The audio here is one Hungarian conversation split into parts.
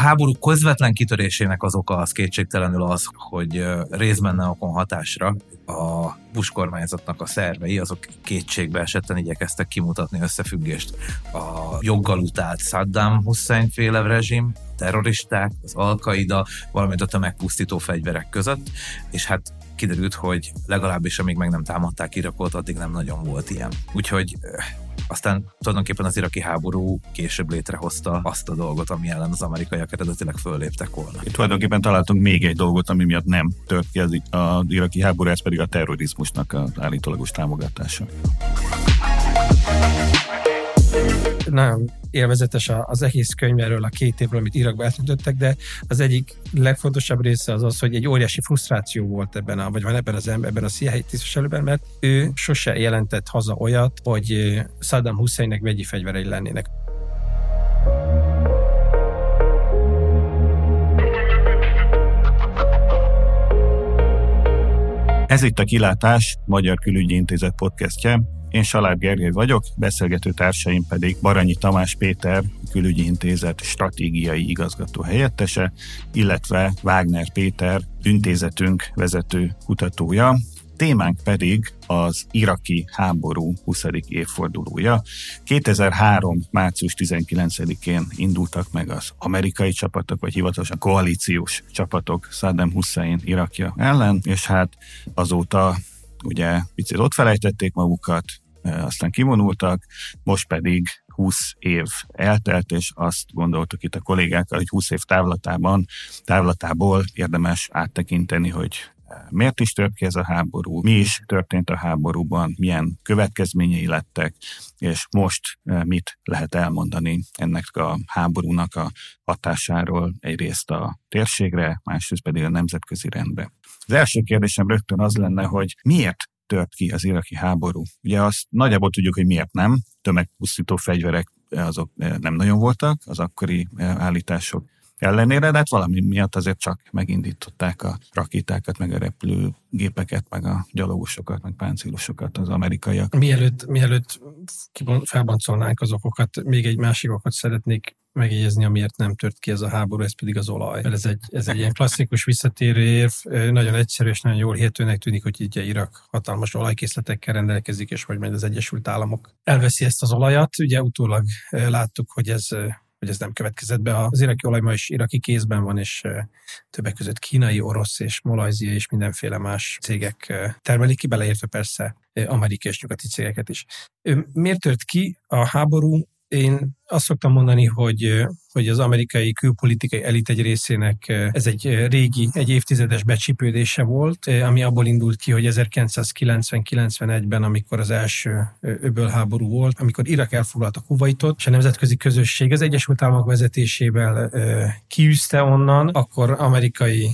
háború közvetlen kitörésének az oka az kétségtelenül az, hogy részben neokon hatásra. A Bush kormányzatnak a szervei, azok kétségbe esetten igyekeztek kimutatni összefüggést. A joggal utált Saddam Hussein féle rezsim, terroristák, az Al-Qaida, valamint a tömegpusztító fegyverek között, és hát kiderült, hogy legalábbis amíg meg nem támadták Irakot, addig nem nagyon volt ilyen. Úgyhogy aztán tulajdonképpen az iraki háború később létrehozta azt a dolgot, ami ellen az amerikaiak eredetileg fölléptek volna. Itt tulajdonképpen találtunk még egy dolgot, ami miatt nem tört ki az, az iraki háború, ez pedig a terrorizmusnak az állítólagos támogatása nagyon élvezetes az egész könyv erről a két évről, amit Irakba eltöntöttek, de az egyik legfontosabb része az az, hogy egy óriási frusztráció volt ebben a, vagy van ebben az ember, ebben a CIA tisztviselőben, mert ő sose jelentett haza olyat, hogy Saddam Husseinnek vegyi fegyverei lennének. Ez itt a Kilátás, Magyar Külügyi Intézet podcastje. Én Salád Gergely vagyok, beszélgető társaim pedig Baranyi Tamás Péter, Külügyi Intézet stratégiai igazgató helyettese, illetve Wagner Péter, intézetünk vezető kutatója. Témánk pedig az iraki háború 20. évfordulója. 2003. március 19-én indultak meg az amerikai csapatok, vagy hivatalosan koalíciós csapatok Saddam Hussein Irakja ellen, és hát azóta ugye picit ott felejtették magukat, aztán kivonultak, most pedig 20 év eltelt, és azt gondoltuk itt a kollégákkal, hogy 20 év távlatában, távlatából érdemes áttekinteni, hogy miért is tört ki ez a háború, mi is történt a háborúban, milyen következményei lettek, és most mit lehet elmondani ennek a háborúnak a hatásáról egyrészt a térségre, másrészt pedig a nemzetközi rendbe. Az első kérdésem rögtön az lenne, hogy miért tört ki az iraki háború. Ugye azt nagyjából tudjuk, hogy miért nem. Tömegpusztító fegyverek azok nem nagyon voltak, az akkori állítások ellenére, de hát valami miatt azért csak megindították a rakétákat, meg a repülőgépeket, meg a gyalogosokat, meg páncélosokat az amerikaiak. Mielőtt, mielőtt felboncolnánk az okokat, még egy másik okot szeretnék megjegyezni, amiért nem tört ki ez a háború, ez pedig az olaj. Ez egy, ez egy ilyen klasszikus visszatérő érv, nagyon egyszerű és nagyon jól hihetőnek tűnik, hogy így Irak hatalmas olajkészletekkel rendelkezik, és hogy majd az Egyesült Államok elveszi ezt az olajat. Ugye utólag láttuk, hogy ez hogy ez nem következett be. Az iraki olaj ma is iraki kézben van, és többek között kínai, orosz és molajzia és mindenféle más cégek termelik ki, beleértve persze amerikai és nyugati cégeket is. Miért tört ki a háború? Én azt szoktam mondani, hogy, hogy az amerikai külpolitikai elit egy részének ez egy régi, egy évtizedes becsípődése volt, ami abból indult ki, hogy 1990-91-ben, amikor az első öbölháború volt, amikor Irak elfoglalta Kuwaitot, és a nemzetközi közösség az Egyesült Államok vezetésével kiűzte onnan, akkor amerikai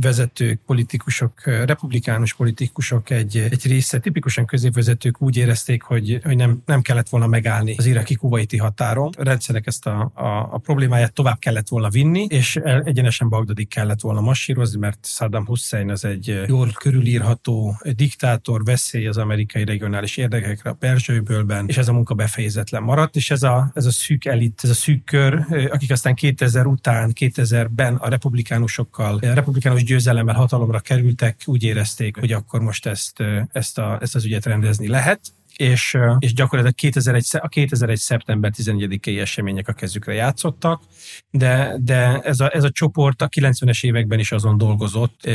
vezetők, politikusok, republikánus politikusok egy, egy része, tipikusan középvezetők úgy érezték, hogy, hogy nem, nem kellett volna megállni az iraki kuwaiti határ határon. A rendszerek ezt a, a, a problémáját tovább kellett volna vinni, és egyenesen Bagdadig kellett volna masírozni, mert Saddam Hussein az egy jól körülírható diktátor, veszély az amerikai regionális érdekekre a Perzsőbölben, és ez a munka befejezetlen maradt, és ez a, ez a szűk elit, ez a szűk kör, akik aztán 2000 után, 2000-ben a republikánusokkal, a republikánus győzelemmel hatalomra kerültek, úgy érezték, hogy akkor most ezt, ezt, a, ezt az ügyet rendezni lehet és, és gyakorlatilag 2001, a 2001. szeptember 11-i események a kezükre játszottak, de, de ez, a, ez a csoport a 90-es években is azon dolgozott,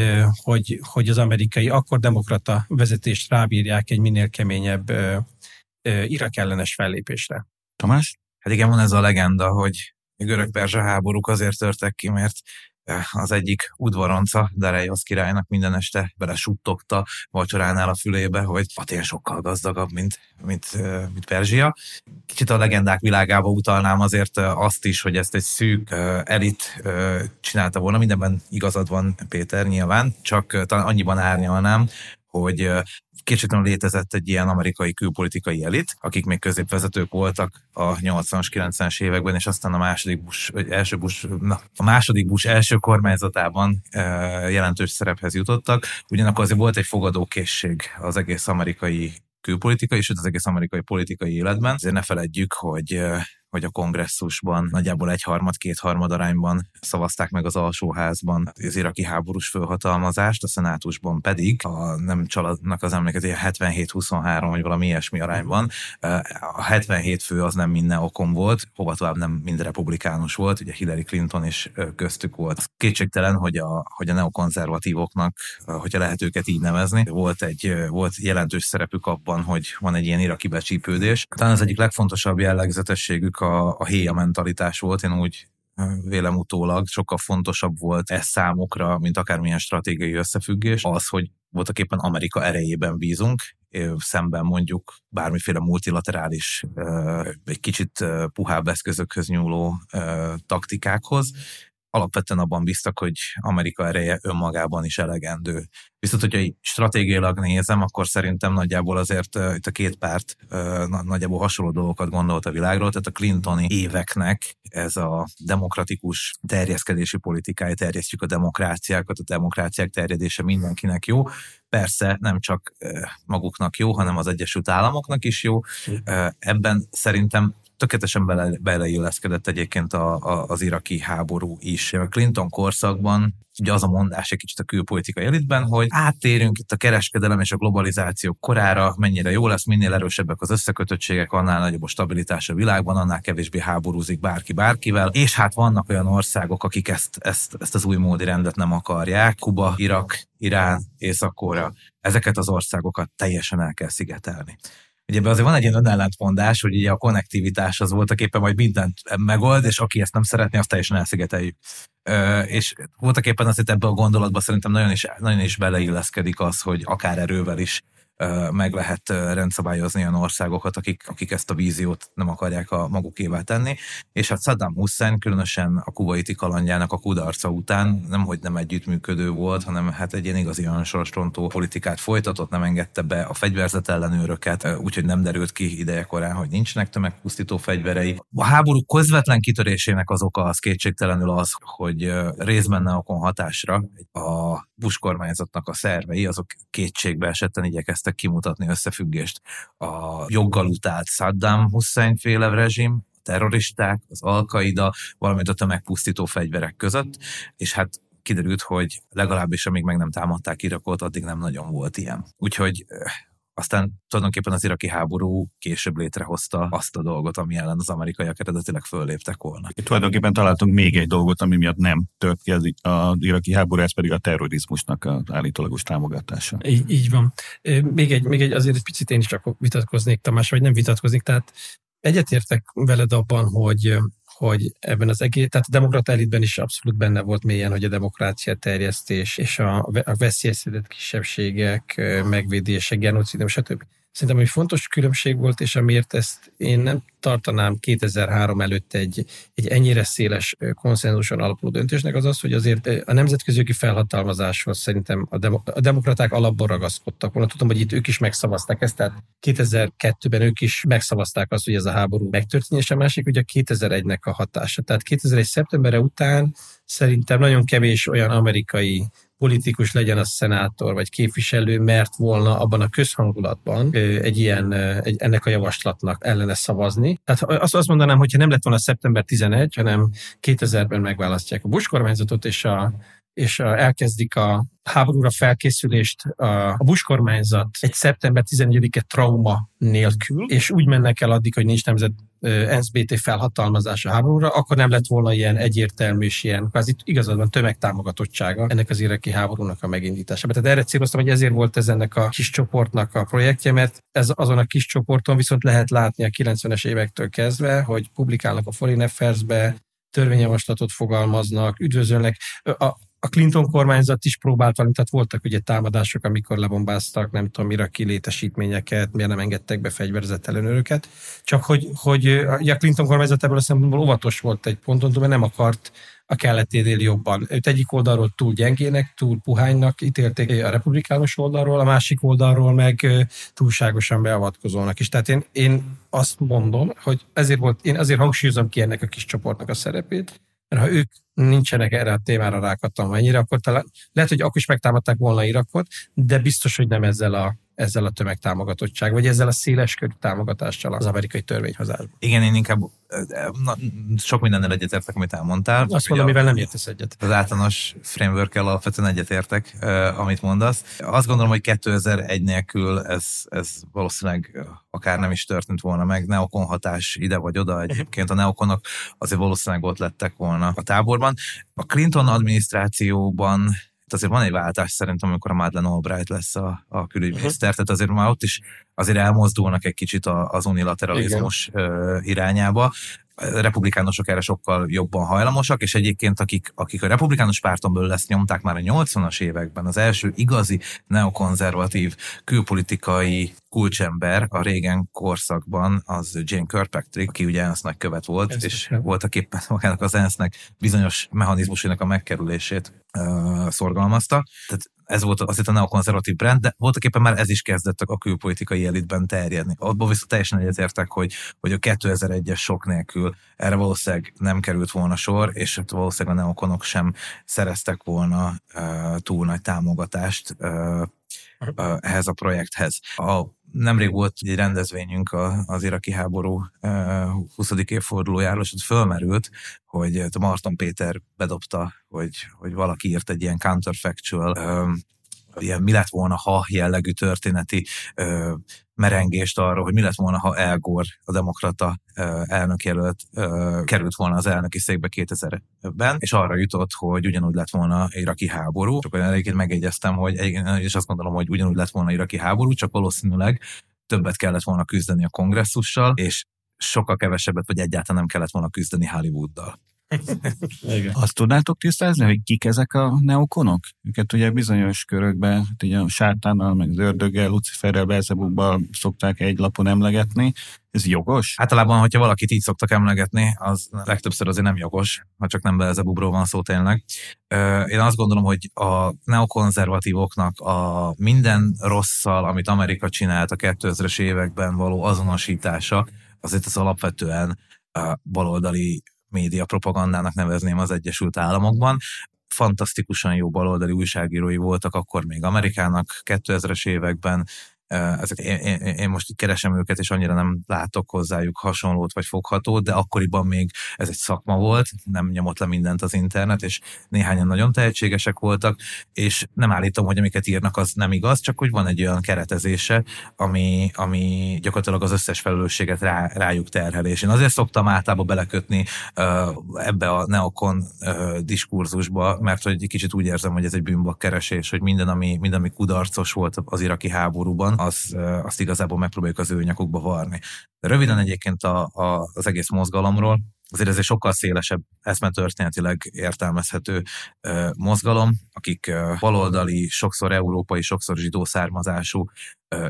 hogy, hogy az amerikai akkor demokrata vezetést rábírják egy minél keményebb Irak ellenes fellépésre. Tamás? Hát igen, van ez a legenda, hogy a görög-perzsa háborúk azért törtek ki, mert az egyik udvaronca, Dareios királynak minden este belesuttogta vacsoránál a fülébe, hogy Atén sokkal gazdagabb, mint, mint, mint Perzsia. Kicsit a legendák világába utalnám azért azt is, hogy ezt egy szűk elit csinálta volna. Mindenben igazad van, Péter, nyilván, csak talán annyiban árnyalnám, hogy kétségtelenül létezett egy ilyen amerikai külpolitikai elit, akik még középvezetők voltak a 80-as, 90-es években, és aztán a második Bush, vagy első Bush, na, a második Bush első kormányzatában e, jelentős szerephez jutottak. Ugyanakkor azért volt egy fogadókészség az egész amerikai külpolitikai, és az egész amerikai politikai életben. Ezért ne feledjük, hogy hogy a kongresszusban nagyjából egyharmad, kétharmad arányban szavazták meg az alsóházban az iraki háborús fölhatalmazást, a szenátusban pedig, ha nem csaladnak az emléket, 77-23 vagy valami ilyesmi arányban. A 77 fő az nem minden okon volt, hova tovább nem mind republikánus volt, ugye Hillary Clinton is köztük volt. Kétségtelen, hogy a, hogy a neokonzervatívoknak, hogyha lehet őket így nevezni, volt egy volt jelentős szerepük abban, hogy van egy ilyen iraki becsípődés. Talán az egyik legfontosabb jellegzetességük a, a héja mentalitás volt, én úgy vélem utólag sokkal fontosabb volt ez számukra, mint akármilyen stratégiai összefüggés, az, hogy voltak éppen Amerika erejében bízunk, szemben mondjuk bármiféle multilaterális, egy kicsit puhább eszközökhöz nyúló taktikákhoz, alapvetően abban bíztak, hogy Amerika ereje önmagában is elegendő. Viszont, hogyha stratégiailag nézem, akkor szerintem nagyjából azért uh, itt a két párt uh, nagyjából hasonló dolgokat gondolt a világról, tehát a Clintoni éveknek ez a demokratikus terjeszkedési politikája, terjesztjük a demokráciákat, a demokráciák terjedése mindenkinek jó. Persze nem csak uh, maguknak jó, hanem az Egyesült Államoknak is jó. Ebben szerintem tökéletesen bele, beleilleszkedett egyébként a, a, az iraki háború is. A Clinton korszakban ugye az a mondás egy kicsit a külpolitikai elitben, hogy áttérünk itt a kereskedelem és a globalizáció korára, mennyire jó lesz, minél erősebbek az összekötöttségek, annál nagyobb a stabilitás a világban, annál kevésbé háborúzik bárki bárkivel, és hát vannak olyan országok, akik ezt, ezt, ezt az új módi rendet nem akarják, Kuba, Irak, Irán, Észak-Korea, ezeket az országokat teljesen el kell szigetelni. Ugye azért van egy ilyen önellentmondás, hogy ugye a konnektivitás az voltak éppen majd mindent megold, és aki ezt nem szeretné, azt teljesen elszigeteljük. Ö, és voltak éppen azért ebbe a gondolatba szerintem nagyon is, nagyon is beleilleszkedik az, hogy akár erővel is meg lehet rendszabályozni olyan országokat, akik, akik ezt a víziót nem akarják a magukévá tenni. És hát Saddam Hussein különösen a kuwaiti kalandjának a kudarca után nem, hogy nem együttműködő volt, hanem hát egy ilyen igazi önsorsrontó politikát folytatott, nem engedte be a fegyverzet ellenőröket, úgyhogy nem derült ki ideje korán, hogy nincsenek tömegpusztító fegyverei. A háború közvetlen kitörésének az oka az kétségtelenül az, hogy részben ne okon hatásra a Bush kormányzatnak a szervei, azok kétségbe esetten igyekeztek igyekeztek kimutatni összefüggést a joggal utált Saddam Hussein féle rezsim, a terroristák, az Al-Qaida, valamint a tömegpusztító fegyverek között, és hát kiderült, hogy legalábbis amíg meg nem támadták Irakot, addig nem nagyon volt ilyen. Úgyhogy aztán tulajdonképpen az iraki háború később létrehozta azt a dolgot, ami ellen az amerikaiak eredetileg fölléptek volna. Itt tulajdonképpen találtunk még egy dolgot, ami miatt nem tört ki az, az iraki háború, ez pedig a terrorizmusnak az állítólagos támogatása. Így, így van. Még egy, még egy, azért egy picit én is csak vitatkoznék, Tamás, vagy nem vitatkoznék, tehát egyetértek veled abban, hogy hogy ebben az egész, tehát a demokrata elitben is abszolút benne volt mélyen, hogy a demokrácia terjesztés és a, a veszélyeztetett kisebbségek megvédése, genocid, stb. Szerintem egy fontos különbség volt, és amiért ezt én nem tartanám 2003 előtt egy, egy ennyire széles konszenzuson alapuló döntésnek, az az, hogy azért a nemzetközi felhatalmazáshoz szerintem a, demo, a demokraták alapból ragaszkodtak volna. Tudom, hogy itt ők is megszavazták ezt, tehát 2002-ben ők is megszavazták azt, hogy ez a háború megtörténjen, és a másik ugye 2001-nek a hatása. Tehát 2001. szeptemberre után szerintem nagyon kevés olyan amerikai politikus legyen a szenátor vagy képviselő, mert volna abban a közhangulatban egy ilyen, egy, ennek a javaslatnak ellene szavazni. Tehát azt, azt mondanám, hogyha nem lett volna szeptember 11, hanem 2000-ben megválasztják a Bush kormányzatot, és a és elkezdik a háborúra felkészülést a Bush kormányzat egy szeptember 11-e trauma nélkül, és úgy mennek el addig, hogy nincs nemzet NSBT felhatalmazás a háborúra, akkor nem lett volna ilyen egyértelmű és ilyen, kvázi igazad van tömegtámogatottsága ennek az iraki háborúnak a megindítása. Tehát erre céloztam, hogy ezért volt ez ennek a kis csoportnak a projektje, mert ez azon a kis csoporton viszont lehet látni a 90-es évektől kezdve, hogy publikálnak a Foreign Affairs-be, törvényjavaslatot fogalmaznak, üdvözölnek. A, a Clinton kormányzat is próbált valamit, tehát voltak ugye támadások, amikor lebombáztak, nem tudom, iraki létesítményeket, miért nem engedtek be fegyverzett ellenőröket. Csak hogy, hogy a Clinton kormányzat ebből a szempontból óvatos volt egy ponton, mert nem akart a keleténél jobban. Őt egyik oldalról túl gyengének, túl puhánynak ítélték a republikánus oldalról, a másik oldalról meg túlságosan beavatkozónak is. Tehát én, én azt mondom, hogy ezért volt, én azért hangsúlyozom ki ennek a kis csoportnak a szerepét, mert ha ők nincsenek erre a témára rákattam ennyire, akkor talán lehet, hogy akkor is megtámadták volna Irakot, de biztos, hogy nem ezzel a ezzel a tömegtámogatottság, vagy ezzel a széleskörű támogatással az amerikai törvényhozásban. Igen, én inkább na, sok mindennel egyetértek, amit elmondtál. Azt mondom, mivel nem értesz egyet. Az általános framework alapvetően egyetértek, uh, amit mondasz. Azt gondolom, hogy 2001 nélkül ez, ez valószínűleg akár nem is történt volna meg. Neokon hatás ide vagy oda. Egyébként a neokonok azért valószínűleg ott lettek volna a táborban. A Clinton adminisztrációban azért van egy váltás szerintem, amikor a Madeleine Albright lesz a, a külügyminiszter, uh-huh. tehát azért már ott is azért elmozdulnak egy kicsit az unilateralizmus Igen. irányába republikánusok erre sokkal jobban hajlamosak, és egyébként akik, akik a republikánus párton belül ezt nyomták már a 80-as években, az első igazi neokonzervatív külpolitikai kulcsember a régen korszakban az Jane Kirkpatrick, aki ugye ENSZ követ volt, Ezt és voltak éppen magának az ENSZ-nek bizonyos mechanizmusének a megkerülését uh, szorgalmazta. Tehát ez volt azért a neokonzervatív brand, de voltak éppen már ez is kezdett a külpolitikai elitben terjedni. Abban viszont teljesen egyetértek, hogy, hogy a 2001-es sok nélkül erre valószínűleg nem került volna sor, és valószínűleg a neokonok sem szereztek volna uh, túl nagy támogatást uh, ehhez a projekthez. A nemrég volt egy rendezvényünk az iraki háború 20. évfordulójáról, és ott fölmerült, hogy Marton Péter bedobta, hogy, hogy valaki írt egy ilyen counterfactual ilyen mi lett volna, ha jellegű történeti ö, merengést arról, hogy mi lett volna, ha El Gore, a demokrata elnökjelölt került volna az elnöki székbe 2000-ben, és arra jutott, hogy ugyanúgy lett volna iraki háború. Csak egyébként megegyeztem, hogy és azt gondolom, hogy ugyanúgy lett volna iraki háború, csak valószínűleg többet kellett volna küzdeni a kongresszussal, és sokkal kevesebbet, vagy egyáltalán nem kellett volna küzdeni Hollywooddal. Igen. Azt tudnátok tisztázni, hogy kik ezek a neokonok? Őket ugye bizonyos körökben, hát ugye a sátánnal, meg az ördöggel, Luciferrel, Belzebubbal szokták egy lapon emlegetni. Ez jogos? Általában, hogyha valakit így szoktak emlegetni, az legtöbbször azért nem jogos, ha csak nem Belzebubról van szó tényleg. Én azt gondolom, hogy a neokonzervatívoknak a minden rosszal, amit Amerika csinált a 2000-es években való azonosítása, azért az alapvetően a baloldali média propagandának nevezném az Egyesült Államokban. Fantasztikusan jó baloldali újságírói voltak akkor még Amerikának 2000-es években, ezek, én, én, most keresem őket, és annyira nem látok hozzájuk hasonlót vagy foghatót, de akkoriban még ez egy szakma volt, nem nyomott le mindent az internet, és néhányan nagyon tehetségesek voltak, és nem állítom, hogy amiket írnak, az nem igaz, csak hogy van egy olyan keretezése, ami, ami gyakorlatilag az összes felelősséget rá, rájuk terhel. És én azért szoktam általában belekötni ebbe a neokon diskurzusba, mert hogy kicsit úgy érzem, hogy ez egy bűnbakkeresés, hogy minden ami, minden, ami kudarcos volt az iraki háborúban, az, azt igazából megpróbáljuk az ő nyakukba varni. De röviden egyébként a, a, az egész mozgalomról, azért ez egy sokkal szélesebb, eszmetörténetileg értelmezhető uh, mozgalom, akik uh, baloldali, sokszor európai, sokszor zsidó származású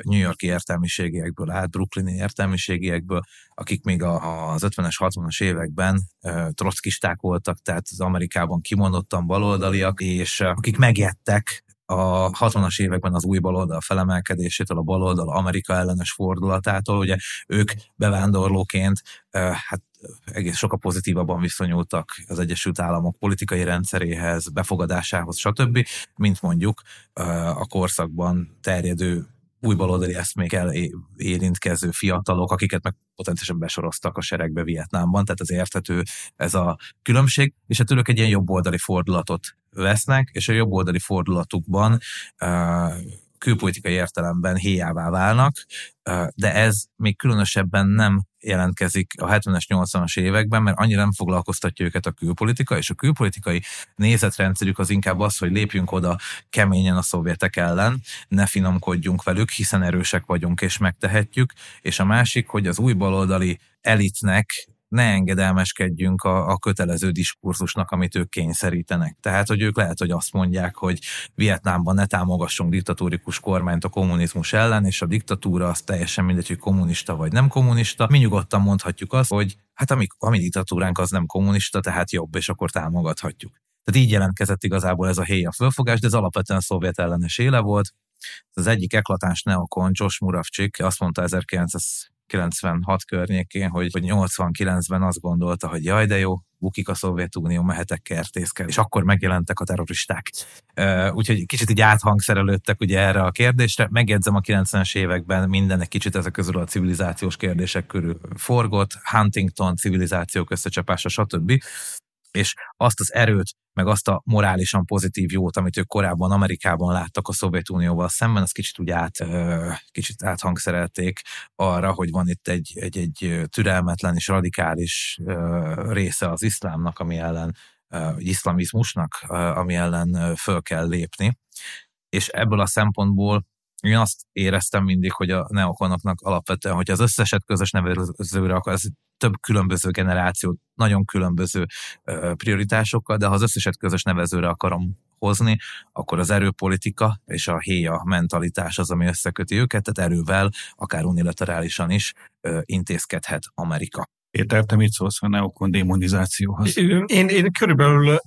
New Yorki értelmiségiekből állt, brooklyni értelmiségiekből, akik még a, az 50-es, 60-as években uh, trockisták voltak, tehát az Amerikában kimondottan baloldaliak, és uh, akik megjettek a 60-as években az új baloldal felemelkedésétől, a baloldal Amerika ellenes fordulatától, ugye ők bevándorlóként hát egész sokkal pozitívabban viszonyultak az Egyesült Államok politikai rendszeréhez, befogadásához, stb., mint mondjuk a korszakban terjedő új baloldali eszmékkel érintkező fiatalok, akiket meg potenciálisan besoroztak a seregbe Vietnámban, tehát az érthető ez a különbség, és hát ők egy ilyen jobboldali fordulatot vesznek, és a jobboldali fordulatukban uh, külpolitikai értelemben héjává válnak, de ez még különösebben nem jelentkezik a 70-es, 80-as években, mert annyira nem foglalkoztatja őket a külpolitika, és a külpolitikai nézetrendszerük az inkább az, hogy lépjünk oda keményen a szovjetek ellen, ne finomkodjunk velük, hiszen erősek vagyunk és megtehetjük, és a másik, hogy az új baloldali elitnek ne engedelmeskedjünk a, a kötelező diskurzusnak, amit ők kényszerítenek. Tehát, hogy ők lehet, hogy azt mondják, hogy Vietnámban ne támogassunk diktatórikus kormányt a kommunizmus ellen, és a diktatúra az teljesen mindegy, hogy kommunista vagy nem kommunista. Mi nyugodtan mondhatjuk azt, hogy hát a mi, a mi diktatúránk az nem kommunista, tehát jobb, és akkor támogathatjuk. Tehát így jelentkezett igazából ez a héja fölfogás, de ez alapvetően szovjet ellenes éle volt. Az egyik eklatáns neokon, Josh Muravcsik, azt mondta 1996 környékén, hogy, hogy 89-ben azt gondolta, hogy jaj, de jó, bukik a Szovjetunió, mehetek kertészkedni, és akkor megjelentek a terroristák. Úgyhogy kicsit így áthangszerelődtek ugye erre a kérdésre. Megjegyzem, a 90-es években minden egy kicsit ezek közül a civilizációs kérdések körül forgott, Huntington, civilizációk összecsapása, stb és azt az erőt, meg azt a morálisan pozitív jót, amit ők korábban Amerikában láttak a Szovjetunióval szemben, azt kicsit úgy át, kicsit áthangszerelték arra, hogy van itt egy, egy, egy türelmetlen és radikális része az iszlámnak, ami ellen, iszlamizmusnak, ami ellen föl kell lépni. És ebből a szempontból én azt éreztem mindig, hogy a neokonoknak alapvetően, hogy az összeset közös nevezőre akar, ez több különböző generáció, nagyon különböző prioritásokkal, de ha az összeset közös nevezőre akarom hozni, akkor az erőpolitika és a héja mentalitás az, ami összeköti őket, tehát erővel, akár unilaterálisan is intézkedhet Amerika. Péter, te mit szólsz a neokon démonizációhoz? Én, én körülbelül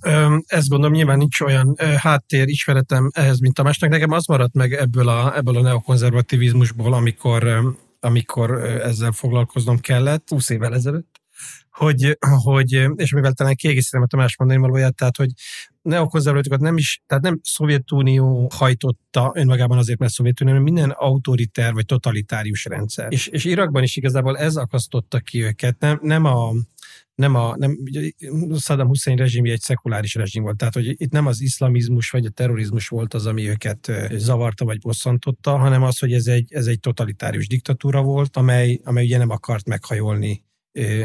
ezt gondolom, nyilván nincs olyan háttér ismeretem ehhez, mint Tamásnak. Nekem az maradt meg ebből a, ebből a neokonzervativizmusból, amikor, amikor ezzel foglalkoznom kellett, 20 évvel ezelőtt, hogy, hogy és mivel talán kiegészítem a Tamás mondani valóját, tehát, hogy neokonzervatívokat nem is, tehát nem Szovjetunió hajtotta önmagában azért, mert Szovjetunió, hanem minden autoriter vagy totalitárius rendszer. És, és Irakban is igazából ez akasztotta ki őket, nem, nem a nem a, nem, Saddam Hussein rezsimje egy szekuláris rezsim volt, tehát hogy itt nem az iszlamizmus vagy a terrorizmus volt az, ami őket zavarta vagy bosszantotta, hanem az, hogy ez egy, ez egy totalitárius diktatúra volt, amely, amely ugye nem akart meghajolni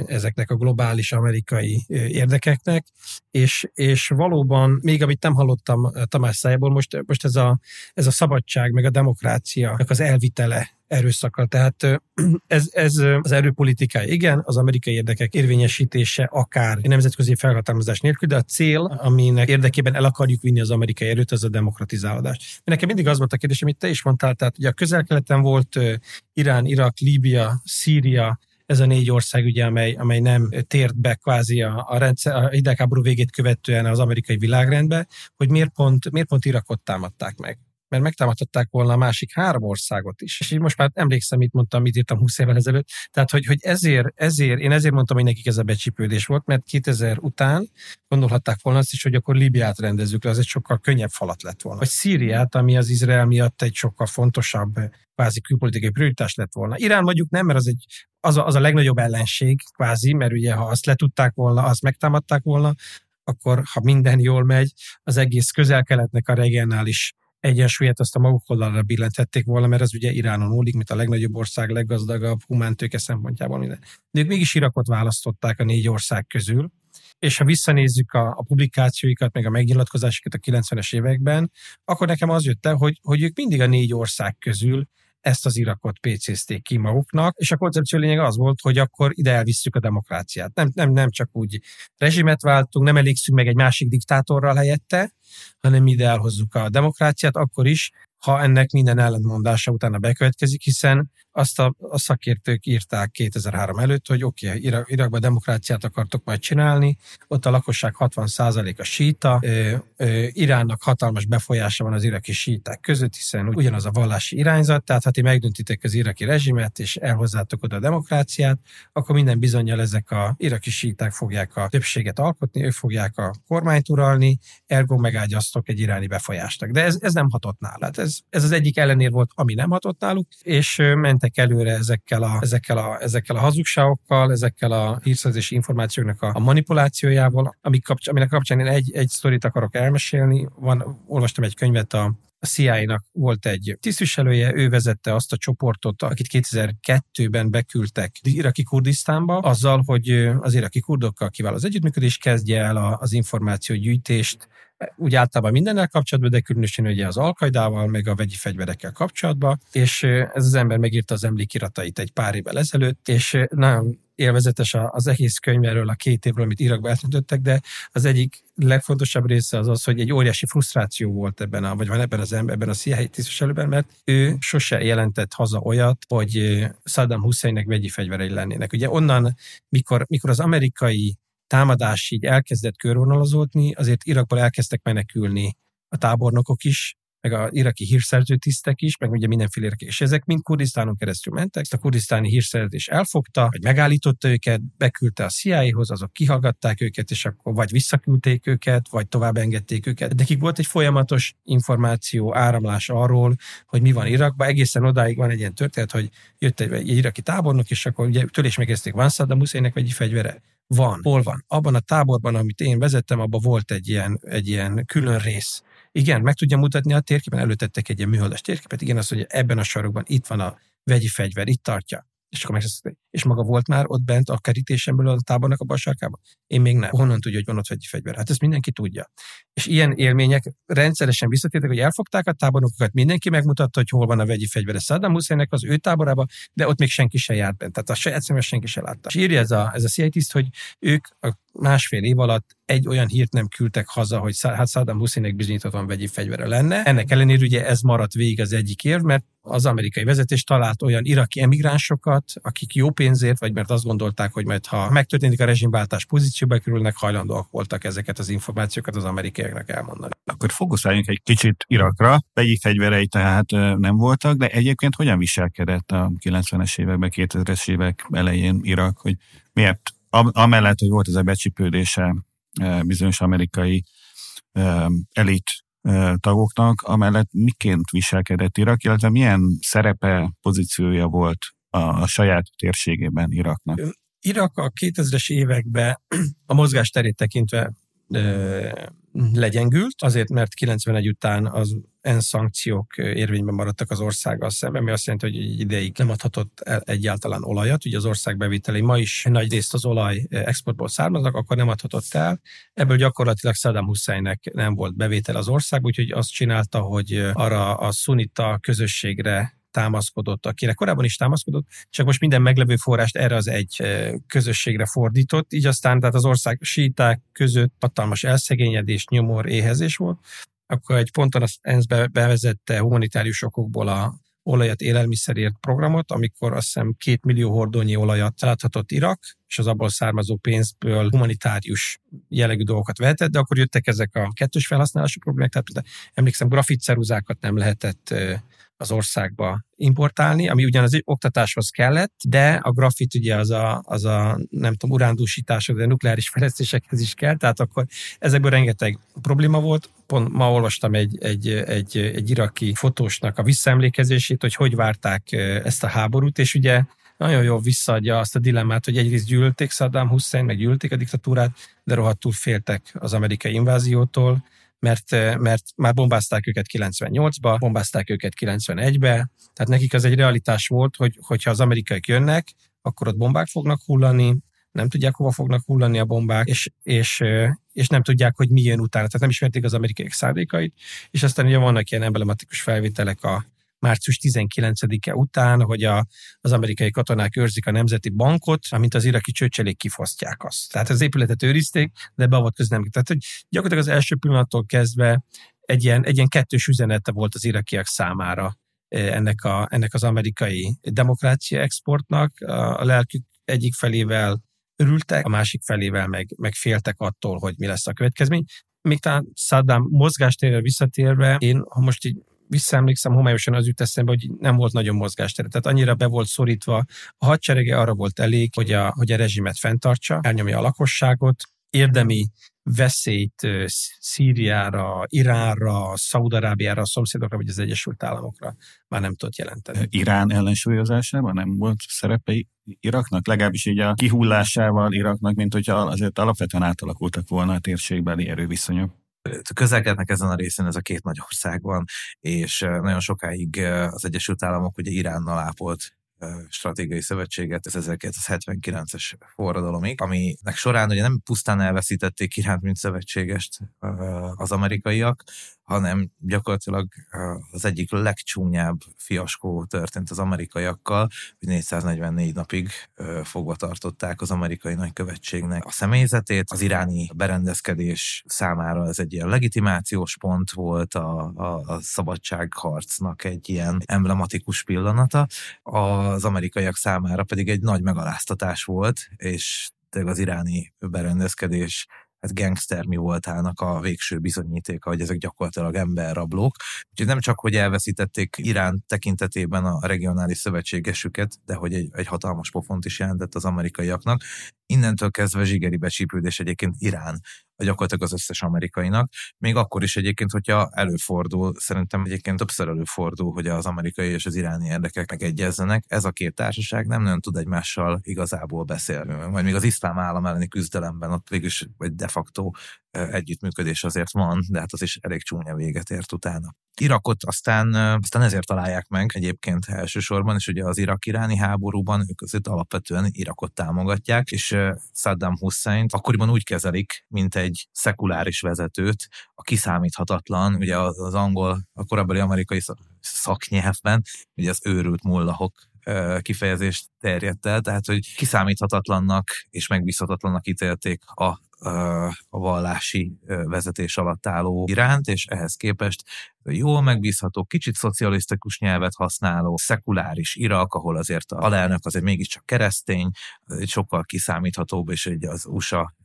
ezeknek a globális amerikai érdekeknek, és, és valóban, még amit nem hallottam Tamás szájából, most, most ez, a, ez a szabadság, meg a demokrácia, az elvitele erőszakkal. Tehát ez, ez az erőpolitikája, igen, az amerikai érdekek érvényesítése akár nemzetközi felhatalmazás nélkül, de a cél, aminek érdekében el akarjuk vinni az amerikai erőt, az a demokratizálódás. Nekem mindig az volt a kérdés, amit te is mondtál, tehát ugye a közel-keleten volt Irán, Irak, Líbia, Szíria, ez a négy ország, ugye, amely, amely nem tért be kvázi a, a, rendszer, a hidegháború végét követően az amerikai világrendbe, hogy miért pont, miért pont Irakot támadták meg mert megtámadhatták volna a másik három országot is. És így most már emlékszem, mit mondtam, mit írtam 20 évvel ezelőtt. Tehát, hogy, hogy ezért, ezért, én ezért mondtam, hogy nekik ez a becsípődés volt, mert 2000 után gondolhatták volna azt is, hogy akkor Líbiát rendezzük le, az egy sokkal könnyebb falat lett volna. Vagy Szíriát, ami az Izrael miatt egy sokkal fontosabb kvázi külpolitikai prioritás lett volna. Irán mondjuk nem, mert az, egy, az, a, az a legnagyobb ellenség kvázi, mert ugye ha azt letudták volna, azt megtámadták volna, akkor ha minden jól megy, az egész közel-keletnek a regionális egyensúlyát azt a maguk oldalra billentették volna, mert ez ugye Iránon múlik, mint a legnagyobb ország, leggazdagabb humántőke szempontjából minden. De ők mégis Irakot választották a négy ország közül, és ha visszanézzük a, a publikációikat, meg a megnyilatkozásokat a 90-es években, akkor nekem az jött el, hogy, hogy ők mindig a négy ország közül ezt az Irakot PC-zték ki maguknak, és a koncepció lényeg az volt, hogy akkor ide elvisszük a demokráciát. Nem, nem, nem csak úgy rezsimet váltunk, nem elégszünk meg egy másik diktátorral helyette, hanem ide elhozzuk a demokráciát, akkor is, ha ennek minden ellentmondása utána bekövetkezik, hiszen azt a, a szakértők írták 2003 előtt, hogy oké, okay, Irak, Irakban demokráciát akartok majd csinálni, ott a lakosság 60%-a síta, ö, ö, Iránnak hatalmas befolyása van az iraki síták között, hiszen ugyanaz a vallási irányzat, tehát ha ti megdöntitek az iraki rezsimet, és elhozzátok oda a demokráciát, akkor minden bizonyal ezek a iraki síták fogják a többséget alkotni, ők fogják a kormányt uralni, ergo megágyaztok egy iráni befolyásnak. De ez, ez nem hatott nálad. Ez, ez az egyik ellenér volt, ami nem hatott náluk, és mentek mentek előre ezekkel a, ezekkel a, ezekkel a hazugságokkal, ezekkel a hírszerzési információknak a, a manipulációjával, amik kapcs- aminek kapcsán én egy, egy sztorit akarok elmesélni. Van, olvastam egy könyvet a a CIA-nak volt egy tisztviselője, ő vezette azt a csoportot, akit 2002-ben beküldtek iraki Kurdisztánba, azzal, hogy az iraki kurdokkal kivál az együttműködés, kezdje el az információgyűjtést, úgy általában mindennel kapcsolatban, de különösen ugye az alkajdával, meg a vegyi fegyverekkel kapcsolatban, és ez az ember megírta az emlékiratait egy pár évvel ezelőtt, és nagyon élvezetes az egész könyv erről a két évről, amit Irakba eltöntöttek, de az egyik legfontosabb része az az, hogy egy óriási frusztráció volt ebben a, vagy van ebben az ember, ebben a CIA tisztviselőben, mert ő sose jelentett haza olyat, hogy Saddam Husseinnek vegyi fegyverei lennének. Ugye onnan, mikor, mikor az amerikai támadás így elkezdett körvonalazódni, azért Irakból elkezdtek menekülni a tábornokok is, meg a iraki hírszerző tisztek is, meg ugye mindenféle és ezek mind Kurdisztánon keresztül mentek. Ezt a kurdisztáni hírszerzés elfogta, vagy megállította őket, beküldte a CIA-hoz, azok kihallgatták őket, és akkor vagy visszaküldték őket, vagy tovább engedték őket. Nekik volt egy folyamatos információ áramlás arról, hogy mi van Irakban. Egészen odáig van egy ilyen történet, hogy jött egy, egy iraki tábornok, és akkor ugye tőle is megkezdték, van Saddam Husseinnek egy fegyvere? Van. Hol van? Abban a táborban, amit én vezettem, abban volt egy ilyen, egy ilyen külön rész, igen, meg tudja mutatni a térképen, előtettek egy ilyen műholdas térképet, igen, azt, hogy ebben a sarokban itt van a vegyi fegyver, itt tartja. És akkor megszeszte, és maga volt már ott bent a kerítésen belül a tábornak a bal? Én még nem. Honnan tudja, hogy van ott vegyi fegyver? Hát ezt mindenki tudja. És ilyen élmények rendszeresen visszatértek, hogy elfogták a tábornokokat, mindenki megmutatta, hogy hol van a vegyi fegyver. Saddam Husseinnek az ő táborába, de ott még senki se járt bent. Tehát a saját szemben senki se látta. És írja ez a, ez a CIA tiszt, hogy ők a másfél év alatt egy olyan hírt nem küldtek haza, hogy hát Saddam Husseinnek bizonyíthatóan vegyi fegyvere lenne. Ennek ellenére ugye ez maradt végig az egyik érv, mert az amerikai vezetés talált olyan iraki emigránsokat, akik jó pénzért, vagy mert azt gondolták, hogy majd ha megtörténik a rezsimváltás pozícióba kerülnek, hajlandóak voltak ezeket az információkat az amerikaiaknak elmondani. Akkor fókuszáljunk egy kicsit Irakra. Vegyi fegyverei tehát nem voltak, de egyébként hogyan viselkedett a 90-es években, 2000-es évek elején Irak, hogy miért amellett, hogy volt ez a becsipődése bizonyos amerikai elit tagoknak, amellett miként viselkedett Irak, illetve milyen szerepe, pozíciója volt a, a saját térségében Iraknak? Irak a 2000-es években a mozgásterét tekintve legyengült, azért mert 91 után az ENSZ szankciók érvényben maradtak az országgal szemben, ami azt jelenti, hogy ideig nem adhatott el egyáltalán olajat, ugye az ország bevételei ma is nagy részt az olaj exportból származnak, akkor nem adhatott el. Ebből gyakorlatilag Saddam Husseinnek nem volt bevétel az ország, úgyhogy azt csinálta, hogy arra a szunita közösségre támaszkodott, akire korábban is támaszkodott, csak most minden meglevő forrást erre az egy közösségre fordított, így aztán tehát az ország síták között hatalmas elszegényedés, nyomor, éhezés volt, akkor egy ponton az ENSZ bevezette humanitárius okokból a olajat élelmiszerért programot, amikor azt hiszem két millió hordónyi olajat láthatott Irak, és az abból származó pénzből humanitárius jellegű dolgokat vehetett, de akkor jöttek ezek a kettős felhasználású problémák, tehát emlékszem, grafitceruzákat nem lehetett az országba importálni, ami ugyan az oktatáshoz kellett, de a grafit ugye az a, az a nem tudom, urándúsítások, de nukleáris fejlesztésekhez is kell, tehát akkor ezekből rengeteg probléma volt. Pont ma olvastam egy, egy, egy, egy iraki fotósnak a visszaemlékezését, hogy hogy várták ezt a háborút, és ugye nagyon jól visszaadja azt a dilemmát, hogy egyrészt gyűlölték Saddam Hussein, meg gyűlölték a diktatúrát, de rohadtul féltek az amerikai inváziótól, mert, mert már bombázták őket 98-ba, bombázták őket 91-be, tehát nekik az egy realitás volt, hogy hogyha az amerikaiak jönnek, akkor ott bombák fognak hullani, nem tudják, hova fognak hullani a bombák, és, és, és nem tudják, hogy mi jön utána. Tehát nem ismerték az amerikai szándékait, és aztán ugye vannak ilyen emblematikus felvételek a, március 19-e után, hogy a, az amerikai katonák őrzik a nemzeti bankot, amint az iraki csőcselék kifosztják azt. Tehát az épületet őrizték, de beavatkozni nem. Tehát, hogy gyakorlatilag az első pillanattól kezdve egy ilyen, egy ilyen kettős üzenete volt az irakiak számára eh, ennek, a, ennek az amerikai demokrácia exportnak. A lelkük egyik felével örültek, a másik felével meg, meg féltek attól, hogy mi lesz a következmény. Még talán Saddam mozgástérre visszatérve, én ha most így visszaemlékszem, homályosan az jut eszembe, hogy nem volt nagyon mozgástere. Tehát annyira be volt szorítva, a hadserege arra volt elég, hogy a, hogy a rezsimet fenntartsa, elnyomja a lakosságot, érdemi veszélyt Szíriára, Iránra, Szaudarábiára, a szomszédokra, vagy az Egyesült Államokra már nem tudott jelenteni. Irán ellensúlyozásában nem volt szerepe Iraknak, legalábbis így a kihullásával Iraknak, mint hogyha azért alapvetően átalakultak volna a térségbeli erőviszonyok közelkednek ezen a részen ez a két nagy ország van, és nagyon sokáig az Egyesült Államok ugye Iránnal ápolt stratégiai szövetséget az 1979-es forradalomig, aminek során ugye nem pusztán elveszítették Iránt, mint szövetségest az amerikaiak, hanem gyakorlatilag az egyik legcsúnyább fiaskó történt az amerikaiakkal, hogy 444 napig fogva tartották az amerikai nagykövetségnek a személyzetét. Az iráni berendezkedés számára ez egy ilyen legitimációs pont volt, a, a, a szabadságharcnak egy ilyen emblematikus pillanata. Az amerikaiak számára pedig egy nagy megaláztatás volt, és az iráni berendezkedés hát gangster mi voltának a végső bizonyítéka, hogy ezek gyakorlatilag emberrablók. Úgyhogy nem csak, hogy elveszítették Irán tekintetében a regionális szövetségesüket, de hogy egy, egy hatalmas pofont is jelentett az amerikaiaknak. Innentől kezdve zsigeri becsípődés egyébként Irán gyakorlatilag az összes amerikainak. Még akkor is egyébként, hogyha előfordul, szerintem egyébként többször előfordul, hogy az amerikai és az iráni érdekek megegyezzenek, ez a két társaság nem nagyon tud egymással igazából beszélni. Majd még az iszlám állam elleni küzdelemben ott végülis vagy de facto együttműködés azért van, de hát az is elég csúnya véget ért utána. Irakot aztán, aztán ezért találják meg egyébként elsősorban, és ugye az irak-iráni háborúban ők azért alapvetően Irakot támogatják, és Saddam Hussein akkoriban úgy kezelik, mint egy szekuláris vezetőt, a kiszámíthatatlan, ugye az angol, a korábbi amerikai szaknyelvben, ugye az őrült mullahok kifejezést terjedt el, tehát hogy kiszámíthatatlannak és megbízhatatlannak ítélték a a vallási vezetés alatt álló iránt, és ehhez képest jól megbízható, kicsit szocialisztikus nyelvet használó, szekuláris Irak, ahol azért a alelnök azért mégiscsak keresztény, sokkal kiszámíthatóbb, és egy az USA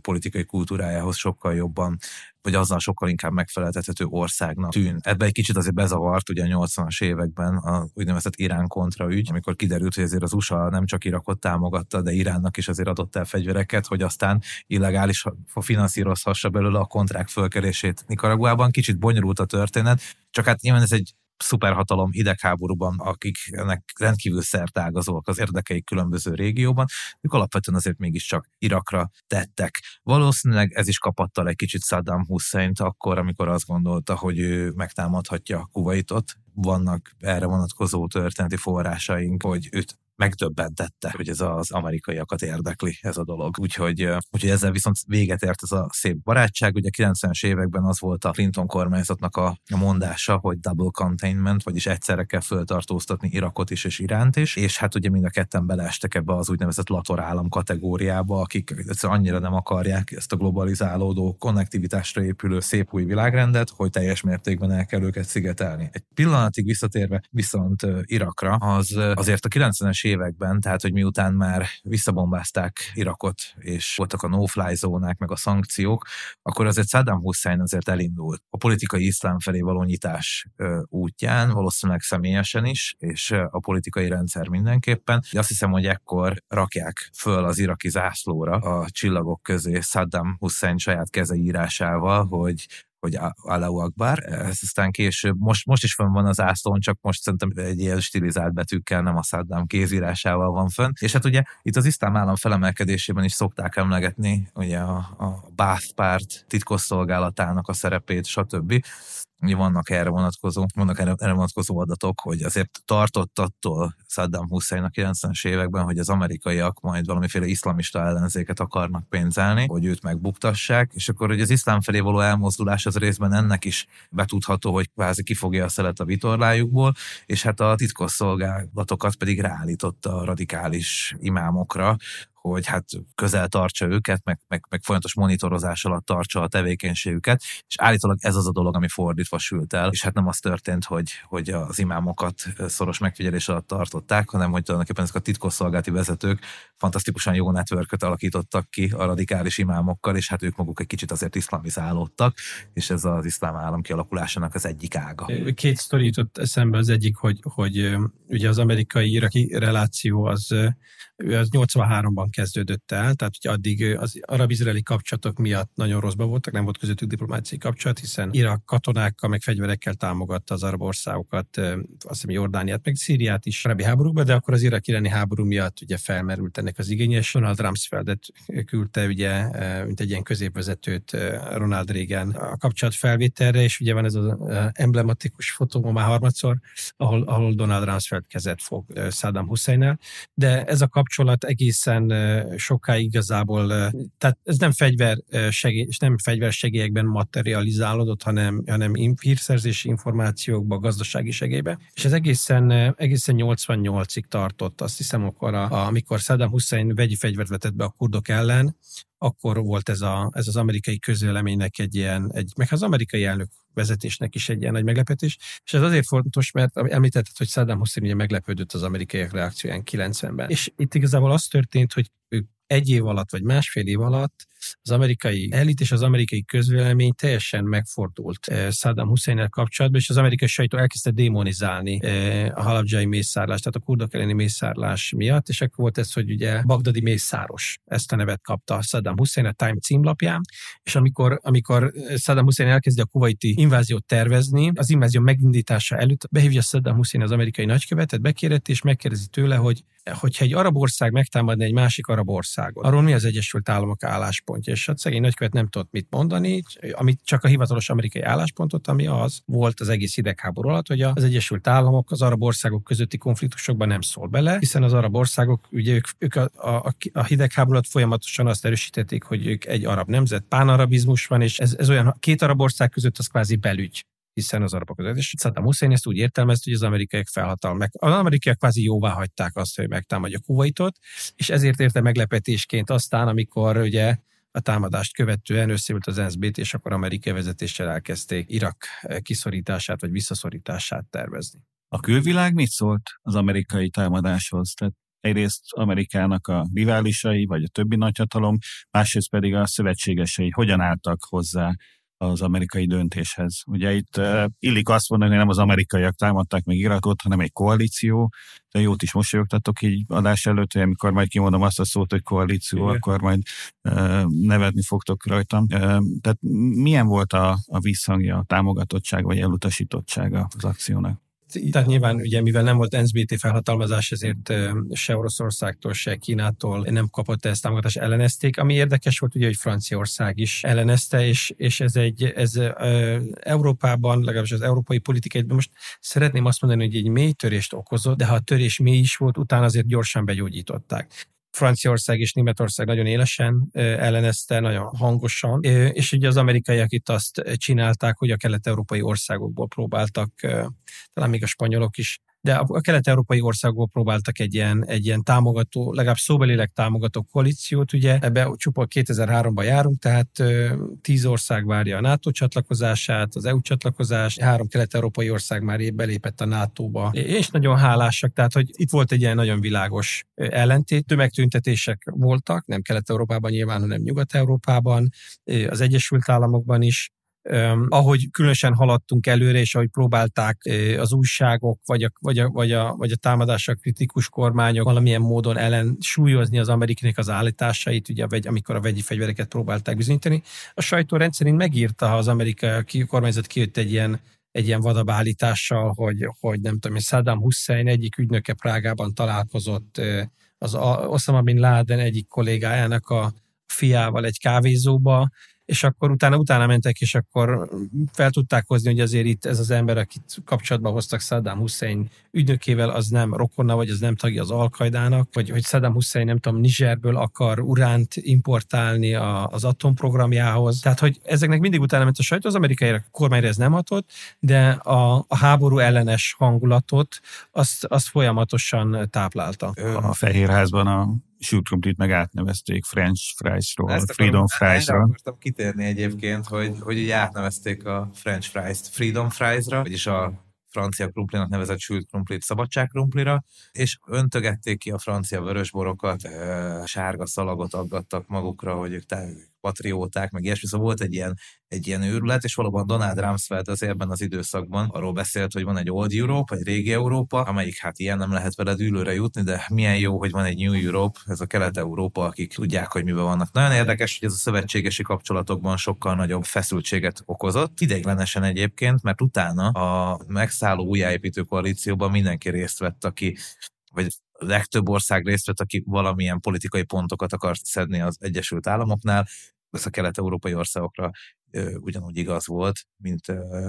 politikai kultúrájához sokkal jobban, vagy azzal sokkal inkább megfeleltethető országnak tűn. Ebben egy kicsit azért bezavart ugye a 80-as években a úgynevezett Irán kontra ügy, amikor kiderült, hogy azért az USA nem csak Irakot támogatta, de Iránnak is azért adott el fegyvereket, hogy aztán illegális finanszírozhassa belőle a kontrák fölkerését Nicaraguában. Kicsit bonyolult a történet, csak hát nyilván ez egy szuperhatalom hidegháborúban, akiknek rendkívül szertágazóak az érdekeik különböző régióban, ők alapvetően azért mégiscsak Irakra tettek. Valószínűleg ez is kapattal egy kicsit Saddam hussein akkor, amikor azt gondolta, hogy ő megtámadhatja Kuwaitot. Vannak erre vonatkozó történeti forrásaink, hogy őt megdöbbentette, hogy ez az amerikaiakat érdekli ez a dolog. Úgyhogy, úgyhogy ezzel viszont véget ért ez a szép barátság. Ugye 90-es években az volt a Clinton kormányzatnak a, mondása, hogy double containment, vagyis egyszerre kell föltartóztatni Irakot is és Iránt is, és hát ugye mind a ketten beleestek ebbe az úgynevezett lator állam kategóriába, akik annyira nem akarják ezt a globalizálódó, konnektivitásra épülő szép új világrendet, hogy teljes mértékben el kell őket szigetelni. Egy pillanatig visszatérve viszont Irakra, az azért a 90-es években, tehát hogy miután már visszabombázták Irakot, és voltak a no-fly zónák, meg a szankciók, akkor azért Saddam Hussein azért elindult a politikai iszlám felé való nyitás útján, valószínűleg személyesen is, és a politikai rendszer mindenképpen. Azt hiszem, hogy ekkor rakják föl az iraki zászlóra a csillagok közé Saddam Hussein saját kezeírásával, hogy hogy Allahu Akbar, ez aztán később, most, most is fönn van az ászlón, csak most szerintem egy ilyen stilizált betűkkel, nem a Saddam kézírásával van fönn. És hát ugye itt az iszlám állam felemelkedésében is szokták emlegetni ugye a, a Baath párt titkosszolgálatának a szerepét, stb vannak erre vonatkozó, vannak erre, erre vonatkozó adatok, hogy azért tartott attól Saddam Hussein a 90-es években, hogy az amerikaiak majd valamiféle iszlamista ellenzéket akarnak pénzelni, hogy őt megbuktassák, és akkor hogy az iszlám felé való elmozdulás az részben ennek is betudható, hogy kvázi kifogja a szelet a vitorlájukból, és hát a titkosszolgálatokat pedig ráállította a radikális imámokra, hogy hát közel tartsa őket, meg, meg, meg folyamatos monitorozás alatt tartsa a tevékenységüket, és állítólag ez az a dolog, ami fordítva sült el, és hát nem az történt, hogy, hogy az imámokat szoros megfigyelés alatt tartották, hanem hogy tulajdonképpen ezek a titkosszolgálati vezetők fantasztikusan jó networköt alakítottak ki a radikális imámokkal, és hát ők maguk egy kicsit azért iszlamizálódtak, és ez az iszlám állam kialakulásának az egyik ága. Két sztori jutott eszembe, az egyik, hogy, hogy ugye az amerikai-iraki reláció az, az 83-ban forradalom kezdődött el, tehát hogy addig az arab-izraeli kapcsolatok miatt nagyon rosszban voltak, nem volt közöttük diplomáciai kapcsolat, hiszen Irak katonákkal, meg fegyverekkel támogatta az arab országokat, azt hiszem Jordániát, meg Szíriát is arabi háborúkba, de akkor az irak háború miatt ugye felmerült ennek az igénye, és Donald Rumsfeldet küldte ugye, mint egy ilyen középvezetőt Ronald Reagan a kapcsolat felvételre, és ugye van ez az emblematikus fotó már harmadszor, ahol, ahol Donald Rumsfeld kezet fog Saddam Hussein de ez a kapcsolat egészen sokáig igazából, tehát ez nem fegyver segély, nem fegyversegélyekben materializálódott, hanem, hanem hírszerzési információkba, gazdasági segélybe. És ez egészen, egészen 88-ig tartott, azt hiszem, akkor, a, amikor Saddam Hussein vegyi fegyvert vetett be a kurdok ellen, akkor volt ez, a, ez az amerikai közvéleménynek egy ilyen, egy, meg az amerikai elnök vezetésnek is egy ilyen nagy meglepetés. És ez azért fontos, mert említetted, hogy Saddam Hussein ugye meglepődött az amerikaiak reakcióján 90-ben. És itt igazából az történt, hogy ők egy év alatt, vagy másfél év alatt az amerikai elit és az amerikai közvélemény teljesen megfordult eh, Saddam hussein kapcsolatban, és az amerikai sajtó elkezdte démonizálni eh, a halabjai mészárlást, tehát a kurdok elleni mészárlás miatt, és akkor volt ez, hogy ugye Bagdadi mészáros ezt a nevet kapta Saddam Hussein a Time címlapján, és amikor, amikor Saddam Hussein elkezdi a kuwaiti inváziót tervezni, az invázió megindítása előtt behívja Saddam Hussein az amerikai nagykövetet, bekérett, és megkérdezi tőle, hogy hogyha egy arab ország megtámadna egy másik arab országot, arról mi az Egyesült Államok álláspontja? És hát szegény nagykövet nem tudott mit mondani, amit csak a hivatalos amerikai álláspontot, ami az volt az egész hidegháború alatt, hogy az Egyesült Államok az arab országok közötti konfliktusokban nem szól bele, hiszen az arab országok, ugye ők, ők a, a, a hidegháború folyamatosan azt erősítették, hogy ők egy arab nemzet, pánarabizmus van, és ez, ez olyan két arab ország között az kvázi belügy hiszen az arabok között. És Saddam Hussein ezt úgy értelmezte, hogy az amerikaiak felhatalmak. Az amerikaiak kvázi jóvá hagyták azt, hogy megtámadja Kuwaitot, és ezért érte meglepetésként aztán, amikor ugye a támadást követően összeült az NSZB-t, és akkor amerikai vezetéssel elkezdték Irak kiszorítását vagy visszaszorítását tervezni. A külvilág mit szólt az amerikai támadáshoz? Tehát egyrészt Amerikának a riválisai, vagy a többi nagyhatalom, másrészt pedig a szövetségesei hogyan álltak hozzá az amerikai döntéshez. Ugye itt uh, illik azt mondani, hogy nem az amerikaiak támadták meg Irakot, hanem egy koalíció, de jót is mosolyogtatok így adás előtt, hogy amikor majd kimondom azt a szót, hogy koalíció, Igen. akkor majd uh, nevetni fogtok rajtam. Uh, tehát milyen volt a, a visszhangja, a támogatottság vagy elutasítottsága az akciónak? Tehát nyilván, ugye, mivel nem volt NSBT felhatalmazás, ezért se Oroszországtól, se Kínától nem kapott ezt támogatást, ellenezték. Ami érdekes volt, ugye, hogy Franciaország is ellenezte, és, és ez egy, ez Európában, legalábbis az európai politikai, most szeretném azt mondani, hogy egy mély törést okozott, de ha a törés mély is volt, utána azért gyorsan begyógyították. Franciaország és Németország nagyon élesen ellenezte, nagyon hangosan, és ugye az amerikaiak itt azt csinálták, hogy a kelet-európai országokból próbáltak, talán még a spanyolok is de a kelet-európai országból próbáltak egy ilyen, egy ilyen támogató, legalább szóbelileg támogató koalíciót, ugye ebbe csupa 2003-ban járunk, tehát tíz ország várja a NATO csatlakozását, az EU csatlakozást, három kelet-európai ország már belépett a NATO-ba, és nagyon hálásak, tehát hogy itt volt egy ilyen nagyon világos ellentét, tömegtüntetések voltak, nem Kelet-Európában nyilván, hanem Nyugat-Európában, az Egyesült Államokban is, Um, ahogy különösen haladtunk előre, és ahogy próbálták az újságok, vagy a, vagy, a, vagy, a, vagy a támadásra kritikus kormányok valamilyen módon ellen súlyozni az amerikinek az állításait, ugye, vagy, amikor a vegyi fegyvereket próbálták bizonyítani, a sajtó rendszerint megírta, ha az amerikai kormányzat kijött egy ilyen egy ilyen vadabb állítással, hogy, hogy nem tudom, Saddam Hussein egyik ügynöke Prágában találkozott az Osama Bin Laden egyik kollégájának a fiával egy kávézóba, és akkor utána, utána mentek, és akkor fel tudták hozni, hogy azért itt ez az ember, akit kapcsolatba hoztak Saddam Hussein ügynökével, az nem rokonna, vagy az nem tagja az Alkaidának, vagy hogy Saddam Hussein, nem tudom, Nigerből akar uránt importálni a, az atomprogramjához. Tehát, hogy ezeknek mindig utána ment a sajtó, az amerikai kormányra ez nem hatott, de a, a háború ellenes hangulatot azt, azt folyamatosan táplálta. A Fehérházban a sült krumplit meg átnevezték French fries-ról, Freedom fries-ra. akartam kitérni egyébként, hogy, hogy ugye átnevezték a French fries-t Freedom fries-ra, vagyis a francia krumplinak nevezett sült krumplit szabadság krumplira, és öntögették ki a francia vörösborokat, sárga szalagot aggattak magukra, hogy ők patrióták, meg ilyesmi, szóval volt egy ilyen, egy ilyen őrület, és valóban Donald Rumsfeld az ebben az időszakban arról beszélt, hogy van egy Old Europe, egy régi Európa, amelyik hát ilyen nem lehet vele dűlőre jutni, de milyen jó, hogy van egy New Europe, ez a Kelet-Európa, akik tudják, hogy miben vannak. Nagyon érdekes, hogy ez a szövetségesi kapcsolatokban sokkal nagyobb feszültséget okozott. Ideiglenesen egyébként, mert utána a megszálló újjáépítő koalícióban mindenki részt vett, aki vagy legtöbb ország részt vett, aki valamilyen politikai pontokat akart szedni az Egyesült Államoknál, ez a kelet-európai országokra ugyanúgy igaz volt, mint,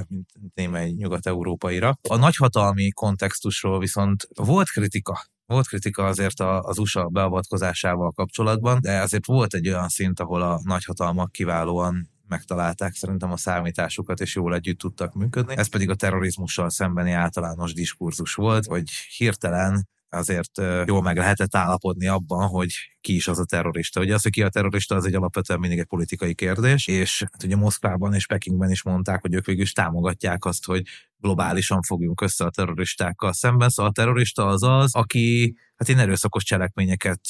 mint némely nyugat-európaira. A nagyhatalmi kontextusról viszont volt kritika, volt kritika azért az USA beavatkozásával kapcsolatban, de azért volt egy olyan szint, ahol a nagyhatalmak kiválóan megtalálták szerintem a számításukat, és jól együtt tudtak működni. Ez pedig a terrorizmussal szembeni általános diskurzus volt, hogy hirtelen azért jól meg lehetett állapodni abban, hogy ki is az a terrorista. Ugye az, hogy ki a terrorista, az egy alapvetően mindig egy politikai kérdés, és hát ugye Moszkvában és Pekingben is mondták, hogy ők végül is támogatják azt, hogy globálisan fogjunk össze a terroristákkal szemben. Szóval a terrorista az az, aki hát én erőszakos cselekményeket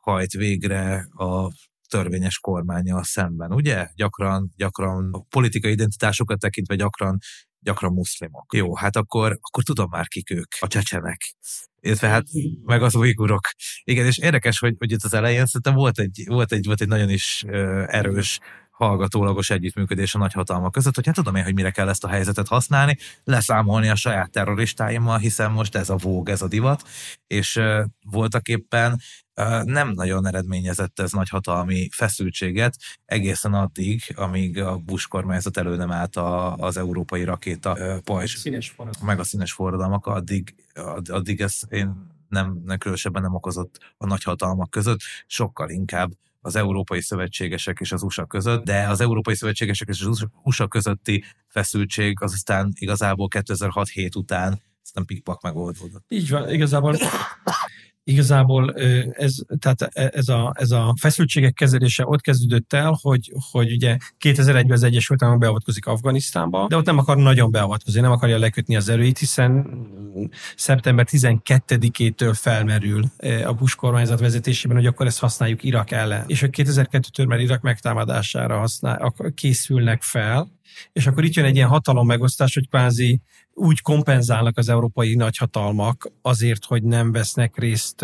hajt végre a törvényes kormányjal szemben, ugye? Gyakran, gyakran politikai identitásokat tekintve gyakran gyakran muszlimok. Jó, hát akkor, akkor tudom már kik ők, a csecsenek. Illetve hát meg az ujgurok. Igen, és érdekes, hogy, hogy itt az elején szerintem volt egy, volt egy, volt egy nagyon is erős hallgatólagos együttműködés a nagyhatalmak között, hogy hát tudom én, hogy mire kell ezt a helyzetet használni, leszámolni a saját terroristáimmal, hiszen most ez a vóg, ez a divat, és uh, voltak éppen nem nagyon eredményezett ez nagy hatalmi feszültséget, egészen addig, amíg a Bush kormányzat elő nem állt a, az európai rakéta pajzs, színes meg a színes forradalmak, addig, addig ez én nem, nem különösebben nem okozott a nagyhatalmak között, sokkal inkább az európai szövetségesek és az USA között, de az európai szövetségesek és az USA közötti feszültség az aztán igazából 2006-7 után nem pikpak megoldódott. Így van, igazából igazából ez, tehát e, ez, a, ez a feszültségek kezelése ott kezdődött el, hogy, hogy ugye 2001-ben az Egyesült Államok beavatkozik Afganisztánba, de ott nem akar nagyon beavatkozni, nem akarja lekötni az erőit, hiszen szeptember 12-től felmerül a Bush kormányzat vezetésében, hogy akkor ezt használjuk Irak ellen. És hogy 2002-től már Irak megtámadására használ, készülnek fel, és akkor itt jön egy ilyen hatalom megosztás, hogy kvázi úgy kompenzálnak az európai nagyhatalmak azért, hogy nem vesznek részt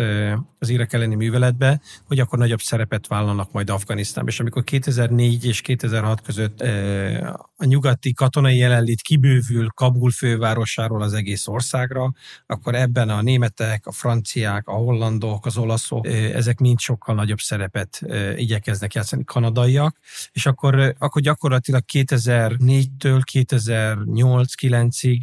az Irak elleni műveletbe, hogy akkor nagyobb szerepet vállalnak majd Afganisztánban. És amikor 2004 és 2006 között a nyugati katonai jelenlét kibővül Kabul fővárosáról az egész országra, akkor ebben a németek, a franciák, a hollandok, az olaszok, ezek mind sokkal nagyobb szerepet igyekeznek játszani, kanadaiak, és akkor, akkor gyakorlatilag 2004-től 2008-9-ig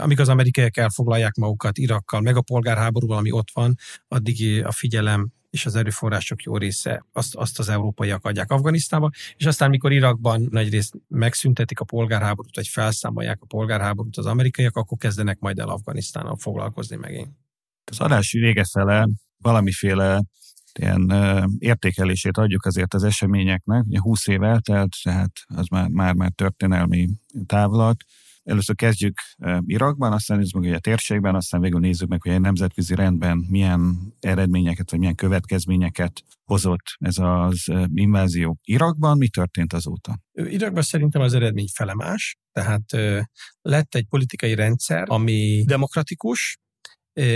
amíg az amerikaiak elfoglalják magukat Irakkal, meg a polgárháborúval, ami ott van, addig a figyelem és az erőforrások jó része azt, azt az európaiak adják Afganisztánba, és aztán, mikor Irakban nagyrészt megszüntetik a polgárháborút, vagy felszámolják a polgárháborút az amerikaiak, akkor kezdenek majd el Afganisztánnal foglalkozni megint. Az adás vége fele valamiféle ilyen értékelését adjuk azért az eseményeknek. Ugye 20 év eltelt, tehát az már, már, már történelmi távlat. Először kezdjük Irakban, aztán nézzük meg a térségben, aztán végül nézzük meg, hogy egy nemzetközi rendben milyen eredményeket, vagy milyen következményeket hozott ez az invázió. Irakban mi történt azóta? Irakban szerintem az eredmény felemás, tehát lett egy politikai rendszer, ami demokratikus,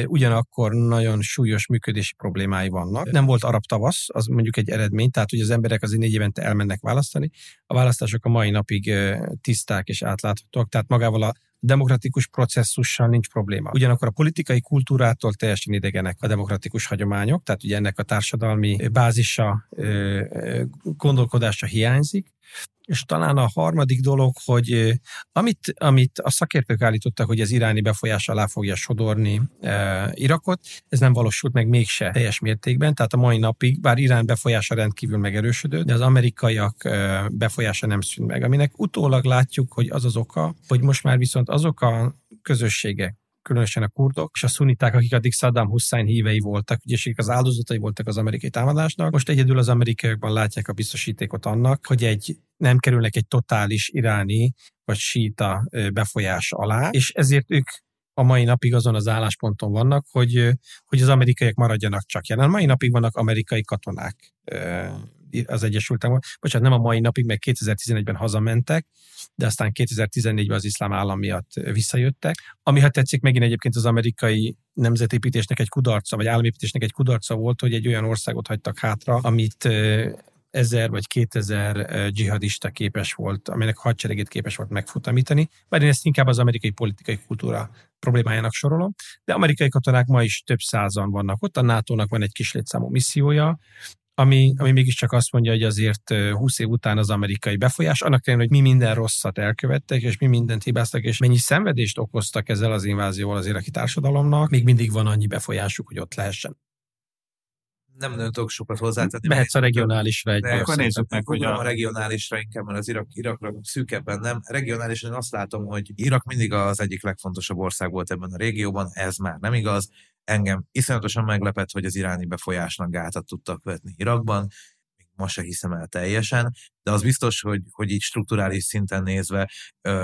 ugyanakkor nagyon súlyos működési problémái vannak. Nem volt arab tavasz, az mondjuk egy eredmény, tehát hogy az emberek azért négy évente elmennek választani. A választások a mai napig tiszták és átláthatóak, tehát magával a demokratikus processzussal nincs probléma. Ugyanakkor a politikai kultúrától teljesen idegenek a demokratikus hagyományok, tehát ugye ennek a társadalmi bázisa, gondolkodása hiányzik, és talán a harmadik dolog, hogy amit, amit a szakértők állítottak, hogy az iráni befolyás alá fogja sodorni e, Irakot, ez nem valósult meg mégse teljes mértékben, tehát a mai napig, bár Irán befolyása rendkívül megerősödött, de az amerikaiak e, befolyása nem szűnt meg, aminek utólag látjuk, hogy az az oka, hogy most már viszont azok a közösségek, különösen a kurdok, és a szuniták, akik addig Saddam Hussein hívei voltak, ugye az áldozatai voltak az amerikai támadásnak. Most egyedül az amerikaiakban látják a biztosítékot annak, hogy egy nem kerülnek egy totális iráni vagy síta befolyás alá, és ezért ők a mai napig azon az állásponton vannak, hogy, hogy az amerikaiak maradjanak csak jelen. Mai napig vannak amerikai katonák az Egyesült Államok. Bocsánat, nem a mai napig, meg 2011-ben hazamentek, de aztán 2014-ben az iszlám állam miatt visszajöttek. Ami, ha tetszik, megint egyébként az amerikai nemzetépítésnek egy kudarca, vagy államépítésnek egy kudarca volt, hogy egy olyan országot hagytak hátra, amit ezer vagy kétezer dzsihadista képes volt, aminek hadseregét képes volt megfutamítani, bár én ezt inkább az amerikai politikai kultúra problémájának sorolom, de amerikai katonák ma is több százan vannak ott, a NATO-nak van egy kis létszámú missziója, ami, ami mégiscsak azt mondja, hogy azért 20 év után az amerikai befolyás, annak ellenére, hogy mi minden rosszat elkövettek, és mi mindent hibáztak, és mennyi szenvedést okoztak ezzel az invázióval az iraki társadalomnak, még mindig van annyi befolyásuk, hogy ott lehessen nem nagyon tudok sokat hozzátenni. Mehetsz a regionálisra egy akkor nézzük meg, hogy a... a regionálisra inkább, mert az Irak, Irakra szűkebben nem. Regionálisan azt látom, hogy Irak mindig az egyik legfontosabb ország volt ebben a régióban, ez már nem igaz. Engem iszonyatosan meglepett, hogy az iráni befolyásnak gátat tudtak vetni Irakban ma se hiszem el teljesen, de az biztos, hogy, hogy így strukturális szinten nézve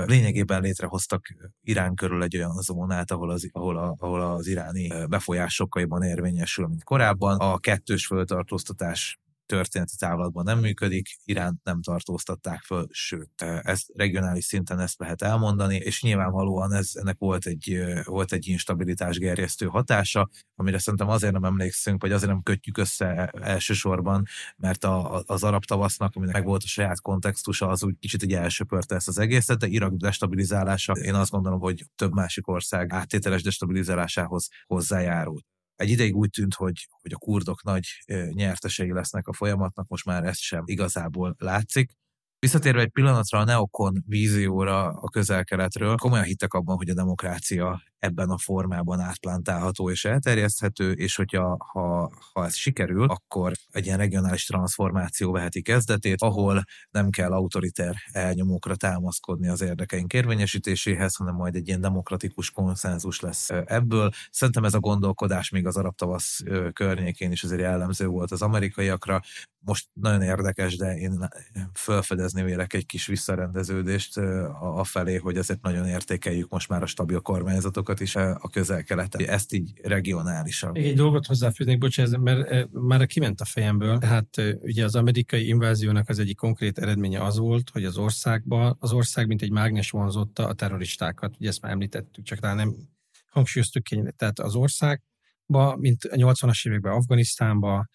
lényegében létrehoztak Irán körül egy olyan zónát, ahol az, ahol, a, ahol az iráni befolyás sokkal jobban érvényesül, mint korábban. A kettős föltartóztatás történeti távlatban nem működik, Iránt nem tartóztatták föl, sőt, ez regionális szinten ezt lehet elmondani, és nyilvánvalóan ez, ennek volt egy, volt egy instabilitás gerjesztő hatása, amire szerintem azért nem emlékszünk, vagy azért nem kötjük össze elsősorban, mert a, az arab tavasznak, aminek meg volt a saját kontextusa, az úgy kicsit egy elsöpörte ezt az egészet, de Irak destabilizálása, én azt gondolom, hogy több másik ország áttételes destabilizálásához hozzájárult. Egy ideig úgy tűnt, hogy, hogy a kurdok nagy nyertesei lesznek a folyamatnak, most már ezt sem igazából látszik. Visszatérve egy pillanatra a neokon vízióra a közel-keletről, komolyan hittek abban, hogy a demokrácia ebben a formában átplantálható és elterjeszthető, és hogyha ha, ha ez sikerül, akkor egy ilyen regionális transformáció veheti kezdetét, ahol nem kell autoriter elnyomókra támaszkodni az érdekeink érvényesítéséhez, hanem majd egy ilyen demokratikus konszenzus lesz ebből. Szerintem ez a gondolkodás még az arab tavasz környékén is azért jellemző volt az amerikaiakra. Most nagyon érdekes, de én felfedezni vélek egy kis visszarendeződést a felé, hogy ezért nagyon értékeljük most már a stabil kormányzatok országokat is a közel-keleten. Ezt így regionálisan. Egy dolgot hozzáfűznék, bocsánat, mert már kiment a fejemből. Tehát ugye az amerikai inváziónak az egyik konkrét eredménye az volt, hogy az országba, az ország mint egy mágnes vonzotta a terroristákat. Ugye ezt már említettük, csak talán nem hangsúlyoztuk ki. Tehát az országba, mint a 80-as években Afganisztánba,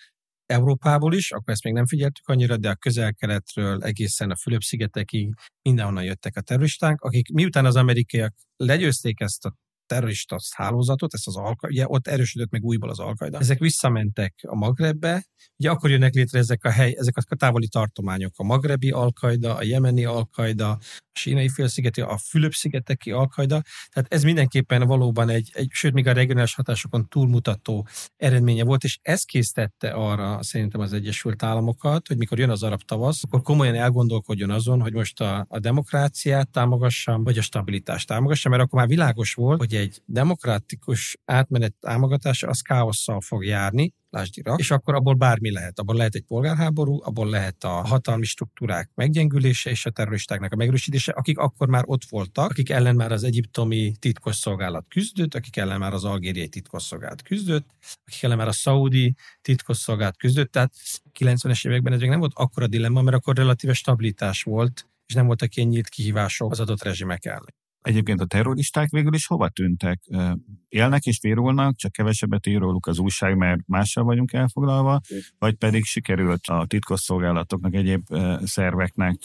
Európából is, akkor ezt még nem figyeltük annyira, de a közel-keletről egészen a Fülöp-szigetekig mindenhonnan jöttek a terroristák, akik miután az amerikaiak legyőzték ezt a terrorista hálózatot, ezt az alka, ugye ott erősödött meg újból az alkaida. Ezek visszamentek a Magrebbe, ugye akkor jönnek létre ezek a hely, ezek a távoli tartományok, a magrebi alkaida, a jemeni alkaida, a sínai félszigeti, a Fülöp-szigeteki alkaida, tehát ez mindenképpen valóban egy, egy, sőt, még a regionális hatásokon túlmutató eredménye volt, és ez késztette arra szerintem az Egyesült Államokat, hogy mikor jön az arab tavasz, akkor komolyan elgondolkodjon azon, hogy most a, a demokráciát támogassam, vagy a stabilitást támogassam, mert akkor már világos volt, hogy egy demokratikus átmenet támogatása az káosszal fog járni, lásd Irak, és akkor abból bármi lehet. Abból lehet egy polgárháború, abból lehet a hatalmi struktúrák meggyengülése és a terroristáknak a megerősítése, akik akkor már ott voltak, akik ellen már az egyiptomi titkosszolgálat küzdött, akik ellen már az algériai titkosszolgálat küzdött, akik ellen már a szaudi titkosszolgálat küzdött. Tehát 90-es években ez még nem volt akkora dilemma, mert akkor relatíve stabilitás volt, és nem voltak ilyen nyílt kihívások az adott rezsimek ellen. Egyébként a terroristák végül is hova tűntek? Élnek és vérulnak, csak kevesebbet ír róluk az újság, mert mással vagyunk elfoglalva, vagy pedig sikerült a titkosszolgálatoknak, egyéb szerveknek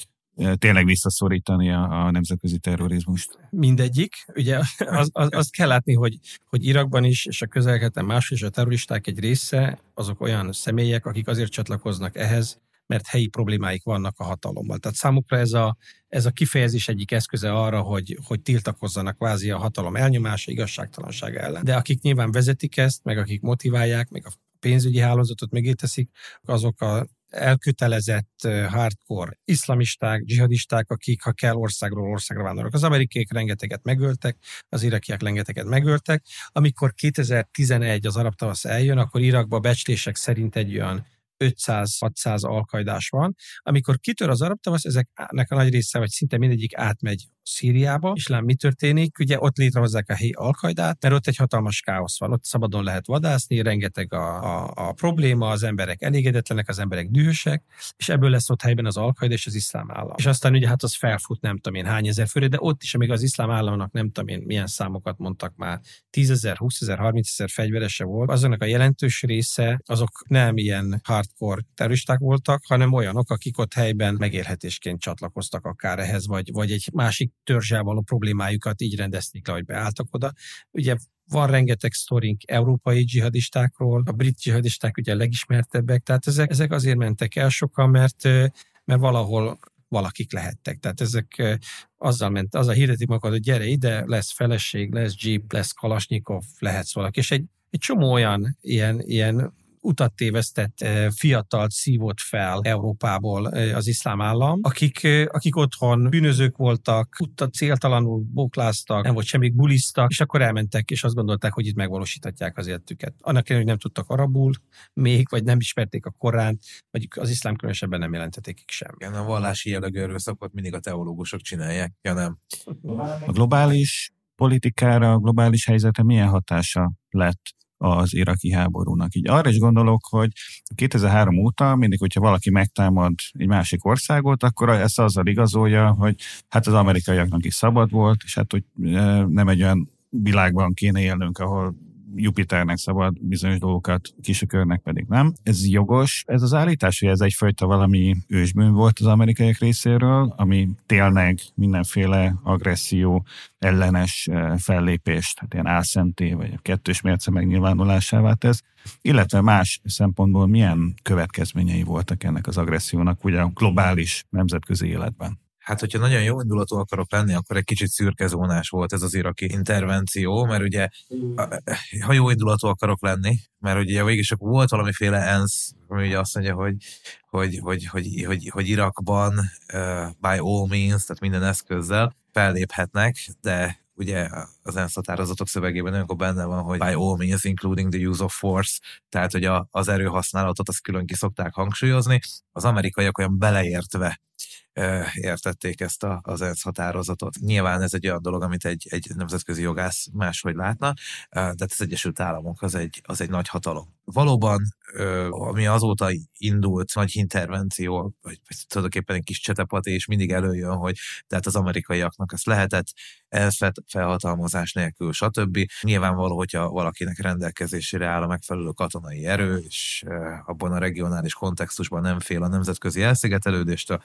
tényleg visszaszorítani a, a nemzetközi terrorizmust? Mindegyik. Ugye az, az, azt kell látni, hogy, hogy Irakban is, és a közelketen más is a terroristák egy része, azok olyan személyek, akik azért csatlakoznak ehhez, mert helyi problémáik vannak a hatalommal. Tehát számukra ez a, ez a kifejezés egyik eszköze arra, hogy, hogy tiltakozzanak kvázi a hatalom elnyomása, igazságtalanság ellen. De akik nyilván vezetik ezt, meg akik motiválják, meg a pénzügyi hálózatot megéteszik, azok a elkötelezett hardcore iszlamisták, dzsihadisták, akik ha kell országról országra vándorolnak. Az amerikaiak rengeteget megöltek, az irakiak rengeteget megöltek. Amikor 2011 az arab tavasz eljön, akkor Irakba becslések szerint egy olyan 500-600 alkajdás van. Amikor kitör az arab tavasz, ezeknek a nagy része, vagy szinte mindegyik átmegy Szíriába, és lám mi történik? Ugye ott létrehozzák a helyi alkajdát, mert ott egy hatalmas káosz van, ott szabadon lehet vadászni, rengeteg a, a, a probléma, az emberek elégedetlenek, az emberek dühösek, és ebből lesz ott helyben az alkaida és az iszlám állam. És aztán ugye hát az felfut nem tudom én hány ezer főre, de ott is, amíg az iszlám államnak nem tudom én milyen számokat mondtak már, 10 ezer, 20 ezer, 30 ezer fegyverese volt, azoknak a jelentős része azok nem ilyen hardcore terroristák voltak, hanem olyanok, akik ott helyben megélhetésként csatlakoztak akár ehhez, vagy, vagy egy másik törzsel való problémájukat így rendezték le, hogy beálltak oda. Ugye van rengeteg sztorink európai dzsihadistákról, a brit dzsihadisták ugye a legismertebbek, tehát ezek, ezek azért mentek el sokan, mert, mert valahol valakik lehettek. Tehát ezek azzal ment, az a hirdetik magad, hogy gyere ide, lesz feleség, lesz jeep, lesz kalasnyikov, lehetsz valaki. És egy, egy csomó olyan ilyen, ilyen utat tévesztett fiatalt szívott fel Európából az iszlám állam, akik, akik otthon bűnözők voltak, utat céltalanul bókláztak, nem volt semmi bulisztak, és akkor elmentek, és azt gondolták, hogy itt megvalósíthatják az életüket. Annak ellenére, hogy nem tudtak arabul még, vagy nem ismerték a Koránt, vagy az iszlám különösebben nem jelentették sem. Igen, a vallási jellegű erőszakot mindig a teológusok csinálják, ja nem. A globális politikára, a globális helyzete milyen hatása lett az iraki háborúnak. Így arra is gondolok, hogy 2003 óta mindig, hogyha valaki megtámad egy másik országot, akkor ezt azzal igazolja, hogy hát az amerikaiaknak is szabad volt, és hát hogy nem egy olyan világban kéne élnünk, ahol Jupiternek szabad bizonyos dolgokat, kisökörnek pedig nem. Ez jogos, ez az állítás, hogy ez egyfajta valami ősbűn volt az amerikaiak részéről, ami tényleg mindenféle agresszió ellenes eh, fellépést, hát ilyen álszenté vagy a kettős mérce megnyilvánulásává tesz, illetve más szempontból milyen következményei voltak ennek az agressziónak ugye a globális nemzetközi életben. Hát, hogyha nagyon jó indulatú akarok lenni, akkor egy kicsit szürkezónás volt ez az iraki intervenció, mert ugye, ha jó indulatú akarok lenni, mert ugye végig is volt valamiféle ENSZ, ami ugye azt mondja, hogy, hogy, hogy, hogy, hogy, hogy Irakban uh, by all means, tehát minden eszközzel felléphetnek, de ugye az ENSZ határozatok szövegében olyankor benne van, hogy by all means, including the use of force, tehát hogy a, az erőhasználatot azt külön ki szokták hangsúlyozni, az amerikaiak olyan beleértve értették ezt a, az ENSZ határozatot. Nyilván ez egy olyan dolog, amit egy, egy nemzetközi jogász máshogy látna, de hát az Egyesült Államok az egy, az egy nagy hatalom. Valóban, ami azóta indult nagy intervenció, vagy, tulajdonképpen egy kis csetepat, és mindig előjön, hogy tehát az amerikaiaknak ezt lehetett, ez felhatalmazás nélkül, stb. Nyilvánvaló, hogyha valakinek rendelkezésére áll a megfelelő katonai erő, és abban a regionális kontextusban nem fél a nemzetközi elszigetelődéstől,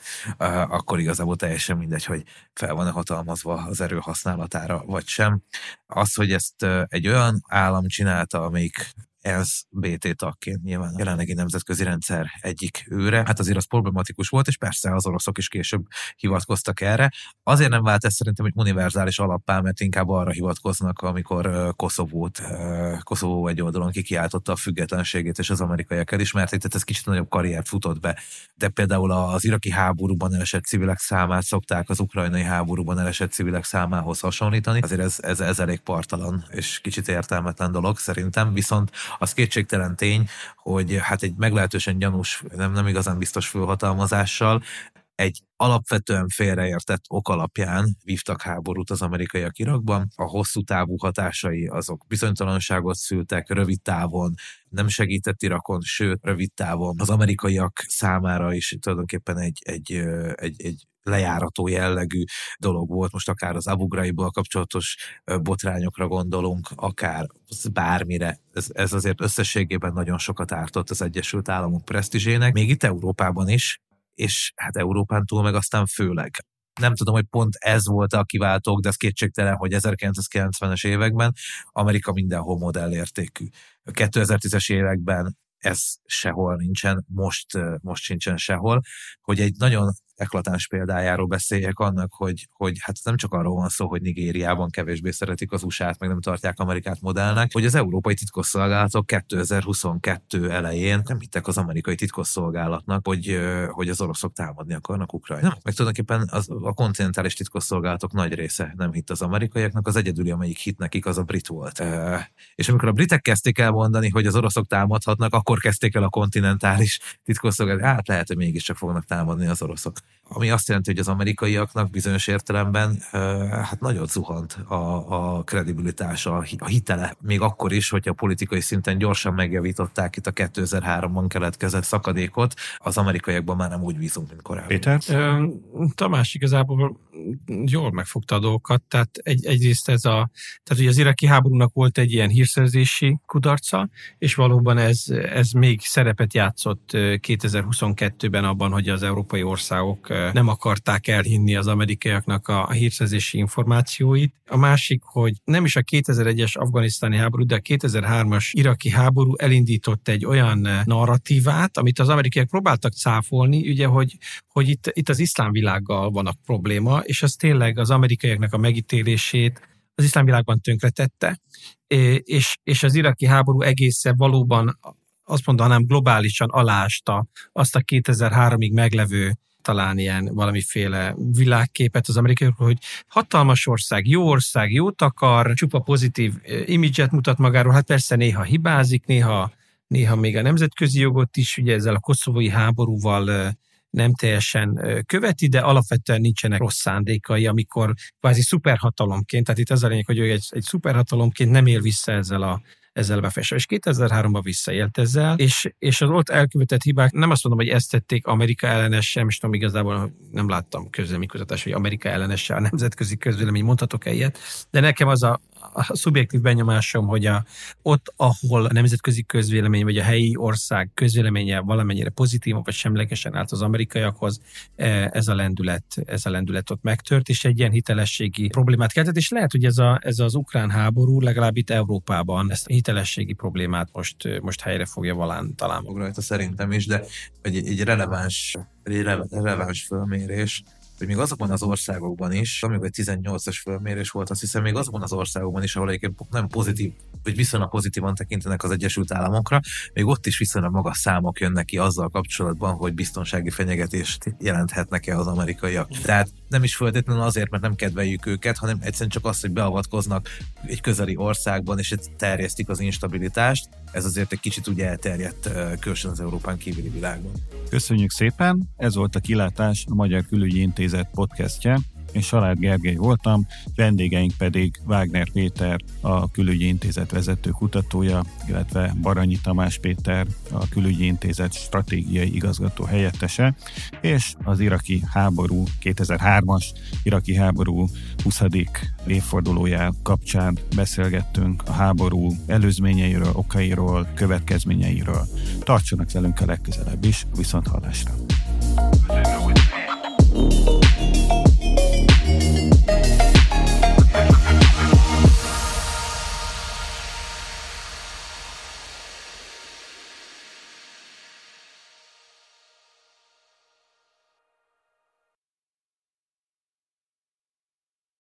akkor igazából teljesen mindegy, hogy fel van-e hatalmazva az erő használatára, vagy sem. Az, hogy ezt egy olyan állam csinálta, amelyik ENSZ BT tagként nyilván a jelenlegi nemzetközi rendszer egyik őre. Hát azért az problematikus volt, és persze az oroszok is később hivatkoztak erre. Azért nem vált ez szerintem egy univerzális alappá, mert inkább arra hivatkoznak, amikor Koszovót, Koszovó egy oldalon kikiáltotta a függetlenségét, és az amerikaiak elismerték, tehát ez kicsit nagyobb karriert futott be. De például az iraki háborúban elesett civilek számát szokták az ukrajnai háborúban elesett civilek számához hasonlítani. Azért ez, ez, ez elég partalan és kicsit értelmetlen dolog szerintem, viszont az kétségtelen tény, hogy hát egy meglehetősen gyanús, nem, nem igazán biztos fölhatalmazással egy alapvetően félreértett ok alapján vívtak háborút az amerikaiak Irakban. A hosszú távú hatásai azok bizonytalanságot szültek, rövid távon nem segített Irakon, sőt, rövid távon az amerikaiak számára is tulajdonképpen egy, egy, egy, egy lejárató jellegű dolog volt, most akár az Abu Ghraib-ból kapcsolatos botrányokra gondolunk, akár bármire. Ez, ez azért összességében nagyon sokat ártott az Egyesült Államok presztízsének, még itt Európában is, és hát Európán túl meg aztán főleg. Nem tudom, hogy pont ez volt a kiváltók, de ez kétségtelen, hogy 1990-es években Amerika mindenhol modellértékű. A 2010-es években ez sehol nincsen, most, most sincsen sehol, hogy egy nagyon eklatáns példájáról beszéljek annak, hogy, hogy hát nem csak arról van szó, hogy Nigériában kevésbé szeretik az USA-t, meg nem tartják Amerikát modellnek, hogy az európai titkosszolgálatok 2022 elején nem hittek az amerikai titkosszolgálatnak, hogy, hogy az oroszok támadni akarnak Ukrajna. Meg tulajdonképpen az, a kontinentális titkosszolgálatok nagy része nem hitt az amerikaiaknak, az egyedüli, amelyik hit nekik, az a brit volt. És amikor a britek kezdték el mondani, hogy az oroszok támadhatnak, akkor kezdték el a kontinentális titkosszolgálatok, hát lehet, hogy mégiscsak fognak támadni az oroszok ami azt jelenti, hogy az amerikaiaknak bizonyos értelemben hát nagyon zuhant a, a kredibilitása, a hitele, még akkor is, hogy a politikai szinten gyorsan megjavították itt a 2003-ban keletkezett szakadékot, az amerikaiakban már nem úgy bízunk, mint korábban. Péter? Tamás igazából jól megfogta a dolgokat, tehát egy, egyrészt ez a, tehát ugye az iraki háborúnak volt egy ilyen hírszerzési kudarca, és valóban ez, ez még szerepet játszott 2022-ben abban, hogy az európai országok nem akarták elhinni az amerikaiaknak a hírszerzési információit. A másik, hogy nem is a 2001-es afganisztáni háború, de a 2003-as iraki háború elindított egy olyan narratívát, amit az amerikaiak próbáltak cáfolni, ugye, hogy, hogy itt, itt az iszlám világgal vannak probléma, és az tényleg az amerikaiaknak a megítélését az iszlám világban tönkretette, és, és az iraki háború egészen valóban azt mondanám globálisan alásta azt a 2003-ig meglevő talán ilyen valamiféle világképet az amerikaiakról, hogy hatalmas ország, jó ország, jót akar, csupa pozitív imidzset mutat magáról, hát persze néha hibázik, néha, néha még a nemzetközi jogot is, ugye ezzel a koszovói háborúval nem teljesen követi, de alapvetően nincsenek rossz szándékai, amikor kvázi szuperhatalomként, tehát itt az a lényeg, hogy ő egy, egy szuperhatalomként nem él vissza ezzel a ezzel befestve. És 2003-ban visszaélt ezzel, és, és az ott elkövetett hibák, nem azt mondom, hogy ezt tették Amerika ellenes sem, és tudom, igazából nem láttam közlemény kutatás, hogy Amerika ellenes a nemzetközi közvélemény, mondhatok-e ilyet, de nekem az a, a szubjektív benyomásom, hogy a, ott, ahol a nemzetközi közvélemény vagy a helyi ország közvéleménye valamennyire pozitív vagy semlegesen állt az amerikaiakhoz, e, ez a lendület, ez a lendület ott megtört, és egy ilyen hitelességi problémát keltett, és lehet, hogy ez, a, ez az ukrán háború legalább itt Európában ezt a hitelességi problémát most, most helyre fogja valán talán. Rajta szerintem is, de egy, egy releváns, egy releváns fölmérés, hogy még azokban az országokban is, amikor egy 18-as fölmérés volt, azt hiszem még azokban az országokban is, ahol egyébként nem pozitív, vagy viszonylag pozitívan tekintenek az Egyesült Államokra, még ott is viszonylag magas számok jönnek ki azzal kapcsolatban, hogy biztonsági fenyegetést jelenthetnek-e az amerikaiak. Tehát nem is feltétlenül azért, mert nem kedveljük őket, hanem egyszerűen csak az, hogy beavatkoznak egy közeli országban, és terjesztik az instabilitást. Ez azért egy kicsit ugye elterjedt különösen az Európán kívüli világban. Köszönjük szépen! Ez volt a Kilátás, a Magyar Külügyi Intézet podcastje. Én Salád Gergely voltam, vendégeink pedig Wagner Péter, a Külügyi Intézet vezető kutatója, illetve Baranyi Tamás Péter, a Külügyi Intézet stratégiai igazgató helyettese, és az iraki háború, 2003-as iraki háború 20. évfordulójá kapcsán beszélgettünk a háború előzményeiről, okairól, következményeiről. Tartsanak velünk a legközelebb is, viszont hallásra!